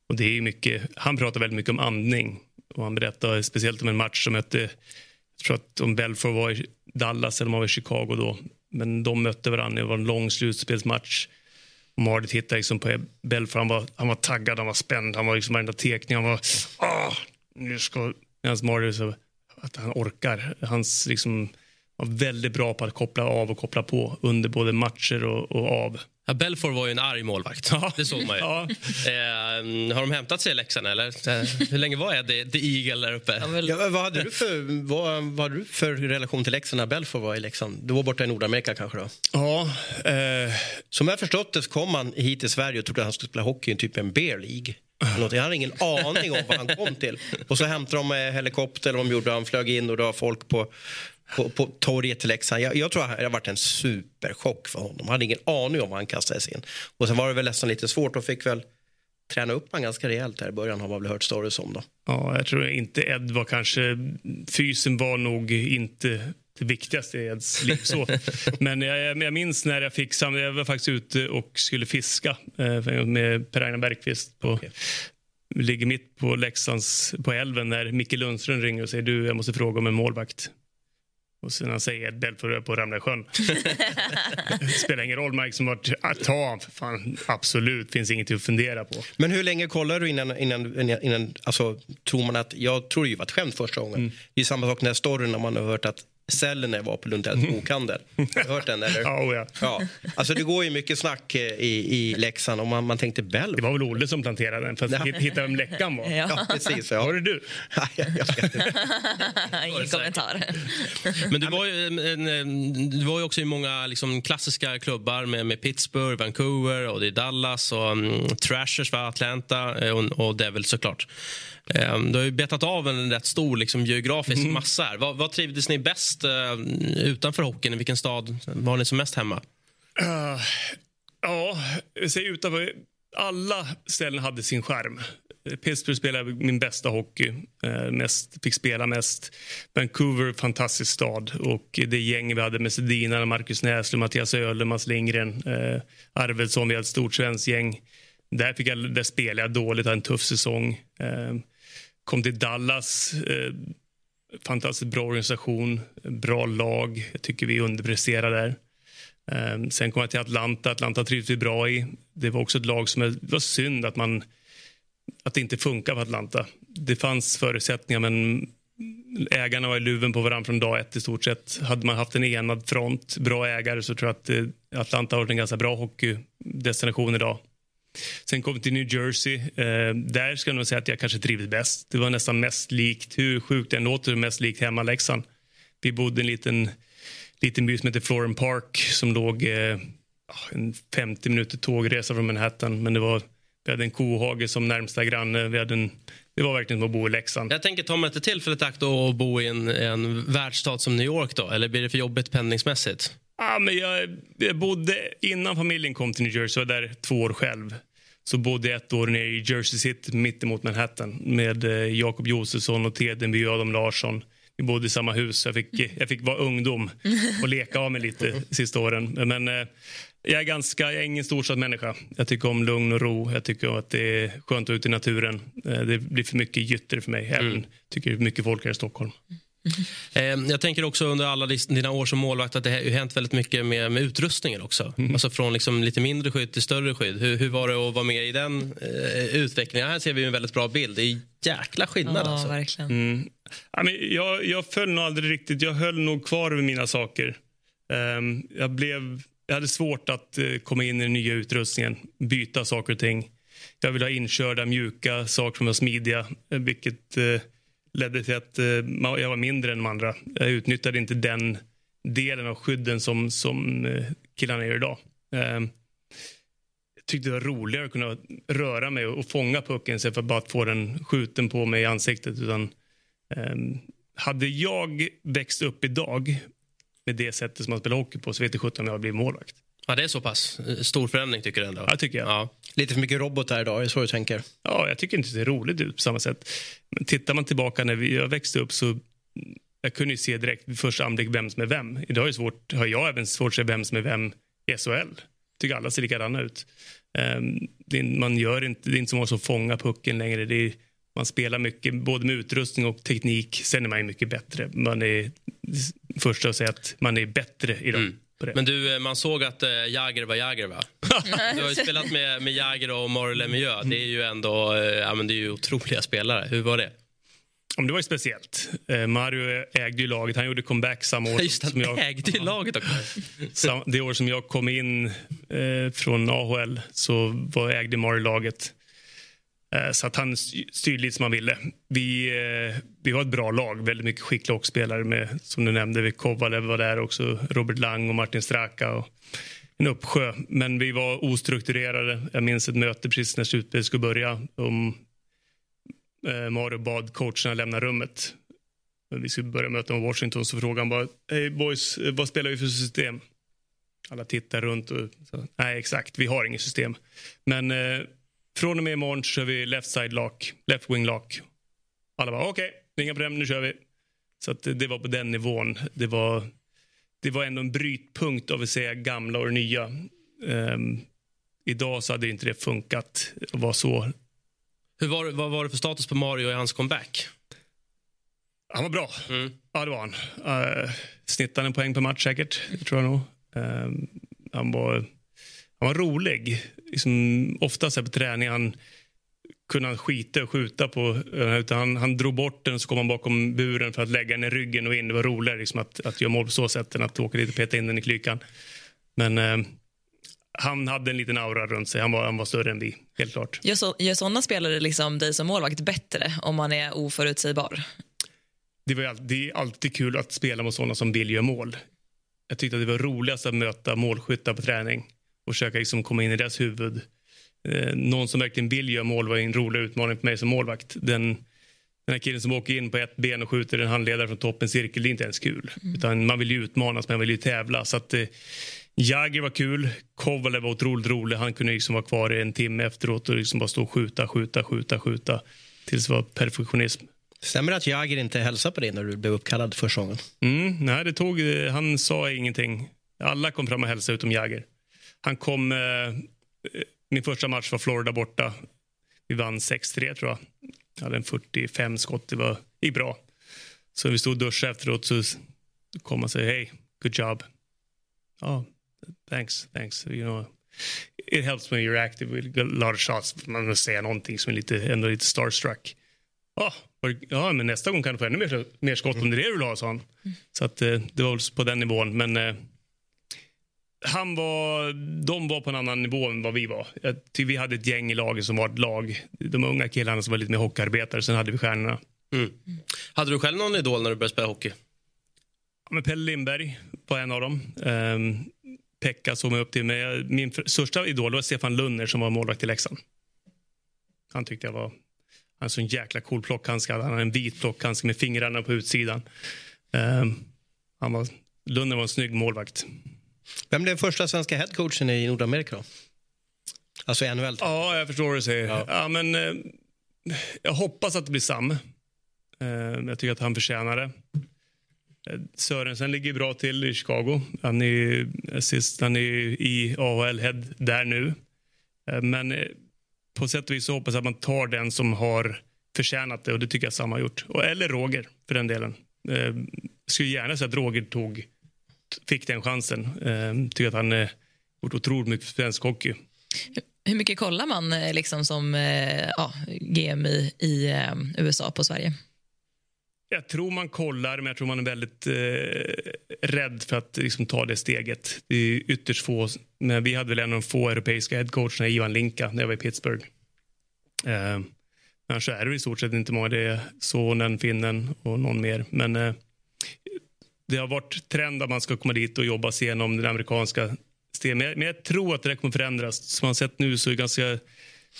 och det är mycket, han pratar väldigt mycket om andning. Och han berättar speciellt om en match som hette, jag tror att om Belfort var i Dallas eller om var i Chicago då. Men de mötte varandra, det var en lång slutspelsmatch. Och Mardit hittade liksom på Belfort, han var, han var taggad, han var spänd, han var liksom varenda tekning, han var ah, nu ska... Medan Mardit så att han orkar. Hans liksom var väldigt bra på att koppla av och koppla på under både matcher och, och av. Ja, Belfort var ju en arg målvakt. Ja. Det såg man ju. <laughs> Ja. Eh, har de hämtat sig i Leksand eller? Eh, Hur länge var Eddie the Eagle där uppe? Han väl, Ja, vad, hade du för, vad, vad hade du för relation till Leksand när Belfort var i Leksand? Du var borta i Nordamerika kanske då? Ja, eh, Som jag förstått det kom han hit till Sverige och trodde att han skulle spela hockey i typ en beer League. Jag hade ingen aning om vad han kom till. Och så hämtade de med helikopter och de gjorde, han flög in och det var folk på, på, på torget till Leksand. Jag, jag tror att det har varit en superchock för honom. Jag hade ingen aning om vad han kastades in. Och sen var det väl nästan lite svårt och fick väl träna upp han ganska rejält här i början har man väl hört stories om då. ja, jag tror inte Ed var kanske... Fysen var nog inte det viktigaste i Eds liv. Så. <laughs> Men jag, jag minns när jag fick sam- Jag var faktiskt ute och skulle fiska eh, med Per-Agnar Bergqvist. På, Vi ligger mitt på Leksands, på älven när Micke Lundström ringer och säger du, jag måste fråga om en målvakt. Och sen säger Ed Belfort på att ramla i sjön. <laughs> Spelar ingen roll, Mike som varit, ah, ta för fan. Absolut, finns inget att fundera på. Men hur länge kollar du innan, innan, innan, innan alltså, tror man att, jag tror det var ett skämt första gången. Det är samma sak när storyn när man har hört att Sellner var på Lundells bokhandel. Har du hört den eller? <laughs> Ja, oh ja. Ja, alltså det går ju mycket snack eh, i, i Leksand och man, man tänkte Bell. Det var väl Olle som planterade den för att Ja. hitta vem läckan var. <laughs> Ja, precis. Ja. Var det du? <laughs> Nej, jag ska inte. ingen kommentar. Men du var ju, en- en- du var ju också i många liksom, klassiska klubbar med, med Pittsburgh, Vancouver och det är Dallas och um, Trashers var Atlanta eh, och, och Devils såklart. Um, du har ju betat av en rätt stor liksom, geografisk massa här. Vad, vad trivdes ni bäst eh, utanför hockeyn? I vilken stad var ni som mest hemma? Uh, ja, säger utanför. Alla ställen hade sin skärm. Pittsburgh spelade min bästa hockey. Eh, mest, fick spela mest. Vancouver, fantastisk stad. Och det gäng vi hade med Sedina, Marcus Näslund, Mattias Öhle, Mats Lindgren, eh, Arvidsson. Vi hade ett stort svenskt gäng. Där, fick jag, där spelade jag dåligt, hade en tuff säsong. Eh, kom till Dallas. Eh, fantastiskt bra organisation, bra lag. Jag tycker vi underpresterar där. Eh, sen kom jag till Atlanta. Atlanta trivdes vi bra i. Det var också ett lag som... Det var synd att, man, att det inte funkar för Atlanta. Det fanns förutsättningar, men ägarna var i luven på varandra från dag ett i stort sett. Hade man haft en enad front, bra ägare, så tror jag att eh, Atlanta har varit en ganska bra hockeydestination idag. Sen kom vi till New Jersey. Eh, där ska jag nog säga att jag kanske trivdes bäst. Det var nästan mest likt, hur sjukt det än låter, mest likt hemma Leksand. Vi bodde i en liten, liten by som heter Floren Park som låg eh, en 50 minuter tågresa från Manhattan. Men det var, vi hade en kohage som närmsta granne. Vi hade en, det var verkligen som att bo i Leksand. Jag tänker, tar man inte tillfället akt att bo i en, en världsstad som New York då? Eller blir det för jobbigt pendlingsmässigt? Ja, men jag, jag bodde, innan familjen kom till New Jersey, var jag där två år själv. Så bodde jag ett år nere i Jersey City, mitt emot Manhattan med eh, Jakob Josefsson och Tedenby och Adam Larsson. Vi bodde i samma hus. Jag fick, jag fick vara ungdom och leka av mig lite <laughs> sista åren. Men eh, jag är, ganska, jag är ingen storstadsmänniska. Jag tycker om lugn och ro. Jag tycker att det är skönt att vara ute i naturen. Eh, det blir för mycket gytter för mig. Även tycker det är mycket folk här i Stockholm. Eh, jag tänker också under alla dina år som målvakt att det har ju hänt väldigt mycket med, med utrustningen också. Alltså från liksom lite mindre skydd till större skydd. Hur, hur var det att vara med i den eh, utvecklingen? Här ser vi en väldigt bra bild. Det är jäkla skillnad Ja, alltså. verkligen. Mm. Jag, jag föll nog aldrig riktigt. Jag höll nog kvar vid mina saker. Ehm, jag, blev, jag hade svårt att eh, komma in i den nya utrustningen, byta saker och ting. Jag ville ha inkörda, mjuka saker som var smidiga, eh, vilket eh, ledde till att eh, jag var mindre än de andra. Jag utnyttjade inte den delen av skydden som, som eh, killarna gör idag. Ehm, jag tyckte det var roligare att kunna röra mig och, fånga pucken istället för att bara få den skjuten på mig i ansiktet. Utan, ehm, hade jag växt upp idag med det sättet som man spelar hockey på så vet jag sjutton om jag hade blivit målvakt. Ja, det är så pass eh, stor förändring tycker du ändå? Ja, tycker jag. Ja. Lite för mycket robotar idag, är det så du tänker? Ja, jag tycker inte det ser roligt ut på samma sätt. Men tittar man tillbaka när vi, jag växte upp så jag kunde ju se direkt vid första anblick vem som är vem. Idag är det svårt, har jag även svårt att se vem som är vem i SHL. tycker alla ser likadana ut. Ehm, det man gör inte, det är inte som att fånga pucken längre. Det är, man spelar mycket, både med utrustning och teknik. Sen är man ju mycket bättre. Man är första att säga att man är bättre i dem. Mm. Men du, eh, man såg att äh, Jagger var Jagger, va? <laughs> du har ju spelat med, med Jagger och Mario Lemieux. Det är ju ändå äh, ja, men det är ju otroliga spelare. Hur var det? Ja, det var ju speciellt. Eh, Mario ägde ju laget. Han gjorde comeback samma år Just som jag... ägde ju laget också. <laughs> Sam, det år som jag kom in eh, från AHL så var, ägde Mario laget. Eh, så att han styrde lite som han ville. Vi, eh, vi var ett bra lag. Väldigt mycket skickliga hockeyspelare med, som du nämnde, Kovalev var där också, Robert Lang och Martin Straka. Och en uppsjö. Men vi var ostrukturerade. Jag minns ett möte precis när slutspelet skulle börja. Om eh, Mario bad coacherna lämna rummet. Vi skulle börja möta med Washington så frågade han bara Hej boys, vad spelar vi för system? Alla tittar runt och sa nej exakt, vi har inget system. Men från och med imorgon kör vi left side lock, left wing lock. Alla bara okej, okay, inga problem, nu kör vi. Så att det var på den nivån. Det var, det var ändå en brytpunkt av att säga gamla och nya. Um, idag så hade inte det funkat att vara så hur var, vad var det för status på Mario i hans comeback? Han var bra. Mm. Ja, det var han. Uh, snittade en poäng per match säkert, tror jag nog. Uh, han, var, han var rolig. Liksom, ofta så på träning han kunde han skita och skjuta på. Uh, utan han, han drog bort den och så kom han bakom buren för att lägga den i ryggen och in. Det var roligare liksom, att, att göra mål på så sätt än att åka dit och peta in den i klykan. Men uh, han hade en liten aura runt sig. Han var, han var större än vi, helt klart. Gör, så, gör sådana spelare liksom dig som målvakt bättre om man är oförutsägbar? Det, var alltid, det är alltid kul att spela mot sådana som vill göra mål. Jag tyckte att det var roligast att möta målskyttar på träning och försöka liksom komma in i deras huvud. Eh, någon som verkligen vill göra mål var en rolig utmaning för mig som målvakt. Den, den här killen som åker in på ett ben och skjuter en handledare från toppen cirkel, det är inte ens kul. Mm. Utan man vill ju utmanas, man vill ju tävla. Så att, eh, Jagger var kul. Kovalev var otroligt rolig. Han kunde liksom vara kvar i en timme efteråt och liksom bara stå och skjuta, skjuta, skjuta, skjuta tills det var perfektionism. Stämmer det att Jagger inte hälsade på dig när du blev uppkallad första gången? Mm, nej, det tog, han sa ingenting. Alla kom fram och hälsade utom Jagger. Han kom... Eh, eh, min första match var Florida borta. Vi vann 6-3 tror jag. Jag hade en 45 skott. Det var, gick bra. Så vi stod och duschade efteråt så kom han och sa hej, good job. Ja, thanks, thanks. You know, it helps when you're active with a lot of shots. Man vill säga någonting som är lite, ändå lite starstruck. Oh, ja, men nästa gång kan du få ännu mer, mer skott om det är det du vill ha, sa han. Så att, eh, det var på den nivån. Men eh, han var, de var på en annan nivå än vad vi var. vi hade ett gäng i laget som var ett lag. De unga killarna som var lite mer hockeyarbetare, sen hade vi stjärnorna. Mm. Hade du själv någon idol när du började spela hockey? Ja, men Pelle Lindberg var en av dem. Um, Pekka såg mig upp till. Men min största idol var Stefan Lunner som var målvakt i Leksand. Han tyckte jag var en sån jäkla cool plockhandske. Han hade en vit plockhandske med fingrarna på utsidan. Um, han var, Lunner var en snygg målvakt. Vem blev första svenska headcoachen i Nordamerika? Då? Alltså i NHL? Ja, jag förstår vad du säger. Ja. ja men, eh, jag hoppas att det blir Sam. Eh, jag tycker att han förtjänar det. Sörensen ligger bra till i Chicago. Han är, assist, han är i AHL-head där nu. Eh, men eh, på sätt och vis hoppas jag att man tar den som har förtjänat det och det tycker jag Sam har gjort. Eller Roger för den delen. Jag eh, skulle gärna säga att Roger tog, fick den chansen. Jag tycker att han har gjort otroligt mycket för svensk hockey. Hur mycket kollar man liksom som ja, GM i, i USA på Sverige? Jag tror man kollar, men jag tror man är väldigt eh, rädd för att liksom, ta det steget. Det är ytterst få. Men vi hade väl en av de få europeiska headcoacherna, Ivan Linka, när jag var i Pittsburgh. Eh, annars är det i stort sett inte många. Det är sonen, finnen och någon mer. Men eh, det har varit trend att man ska komma dit och jobba sig igenom den amerikanska stenen. Men, men jag tror att det kommer förändras. Som man sett nu så är det ganska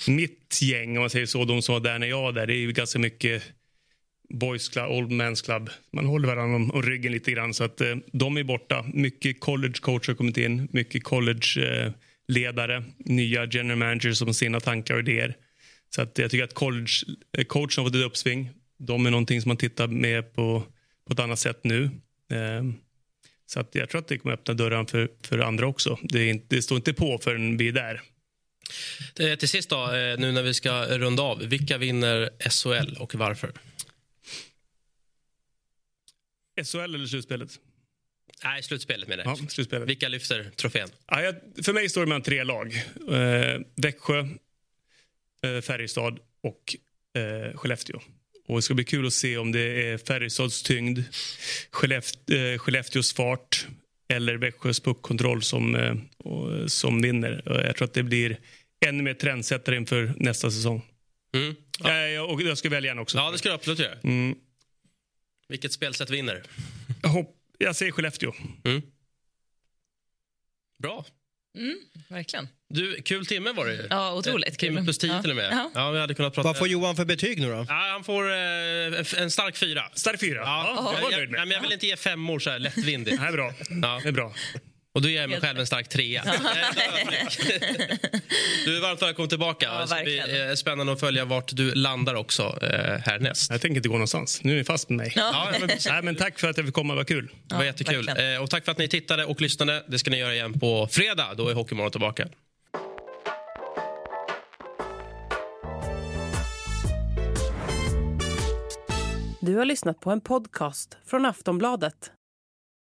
mitt gäng, om man säger så, de som var där när jag var där, det är ganska mycket Boys Club, Old Men's Club. Man håller varandra om, om ryggen lite grann. Så att, eh, de är borta. Mycket college coacher har kommit in. Mycket college-ledare. Eh, Nya general managers som har sina tankar och idéer. Så att jag tycker att college eh, coachen har fått ett uppsving. De är någonting som man tittar med på, på ett annat sätt nu. Eh, så att jag tror att det kommer öppna dörren för, för andra också. Det, inte, det står inte på förrän vi är där. Till sist, då, eh, nu när vi ska runda av. Vilka vinner SHL och varför? SHL eller slutspelet? Nej, slutspelet med det. Ja, slutspelet. Vilka lyfter trofén? Ja, jag, för mig står det mellan tre lag. Eh, Växjö, eh, Färjestad och eh, Skellefteå. Och det ska bli kul att se om det är Färjestads tyngd, Skelleft, eh, Skellefteås fart eller Växjös puckkontroll som, eh, som vinner. Jag tror att det blir ännu mer trendsättare inför nästa säsong. Mm. Ja. jag, och jag ska välja en också. Ja, det ska du absolut göra. Mm. Vilket spelsätt vinner? Jag, hopp, jag säger Skellefteå. Mm. Bra. Mm, verkligen. Du, kul timme var det ju. Ja, otroligt Eh, Timme kul. plus tio Ja. till och med. Ja. Ja, vi hade kunnat prata... Vad får Johan för betyg nu då? Ja, han får eh, en stark fyra. Stark fyra. Ja, Ja, jag jag, men jag vill inte ge femmor så här lättvindigt. Det här är bra. Ja. Det är bra. Och då ger jag mig själv en stark trea. <laughs> Du är varmt välkommen tillbaka. Ja, det verkligen. eh, spännande att följa vart du landar också eh, härnäst. Jag tänker inte gå någonstans. Nu är ni fast med mig. Ja, men, <laughs> Nej, men tack för att jag fick komma. Vad kul. det var jättekul. verkligen. Eh, och tack för att ni tittade och lyssnade. Det ska ni göra igen på fredag. Då är Hockeymorgon tillbaka. Du har lyssnat på en podcast från Aftonbladet.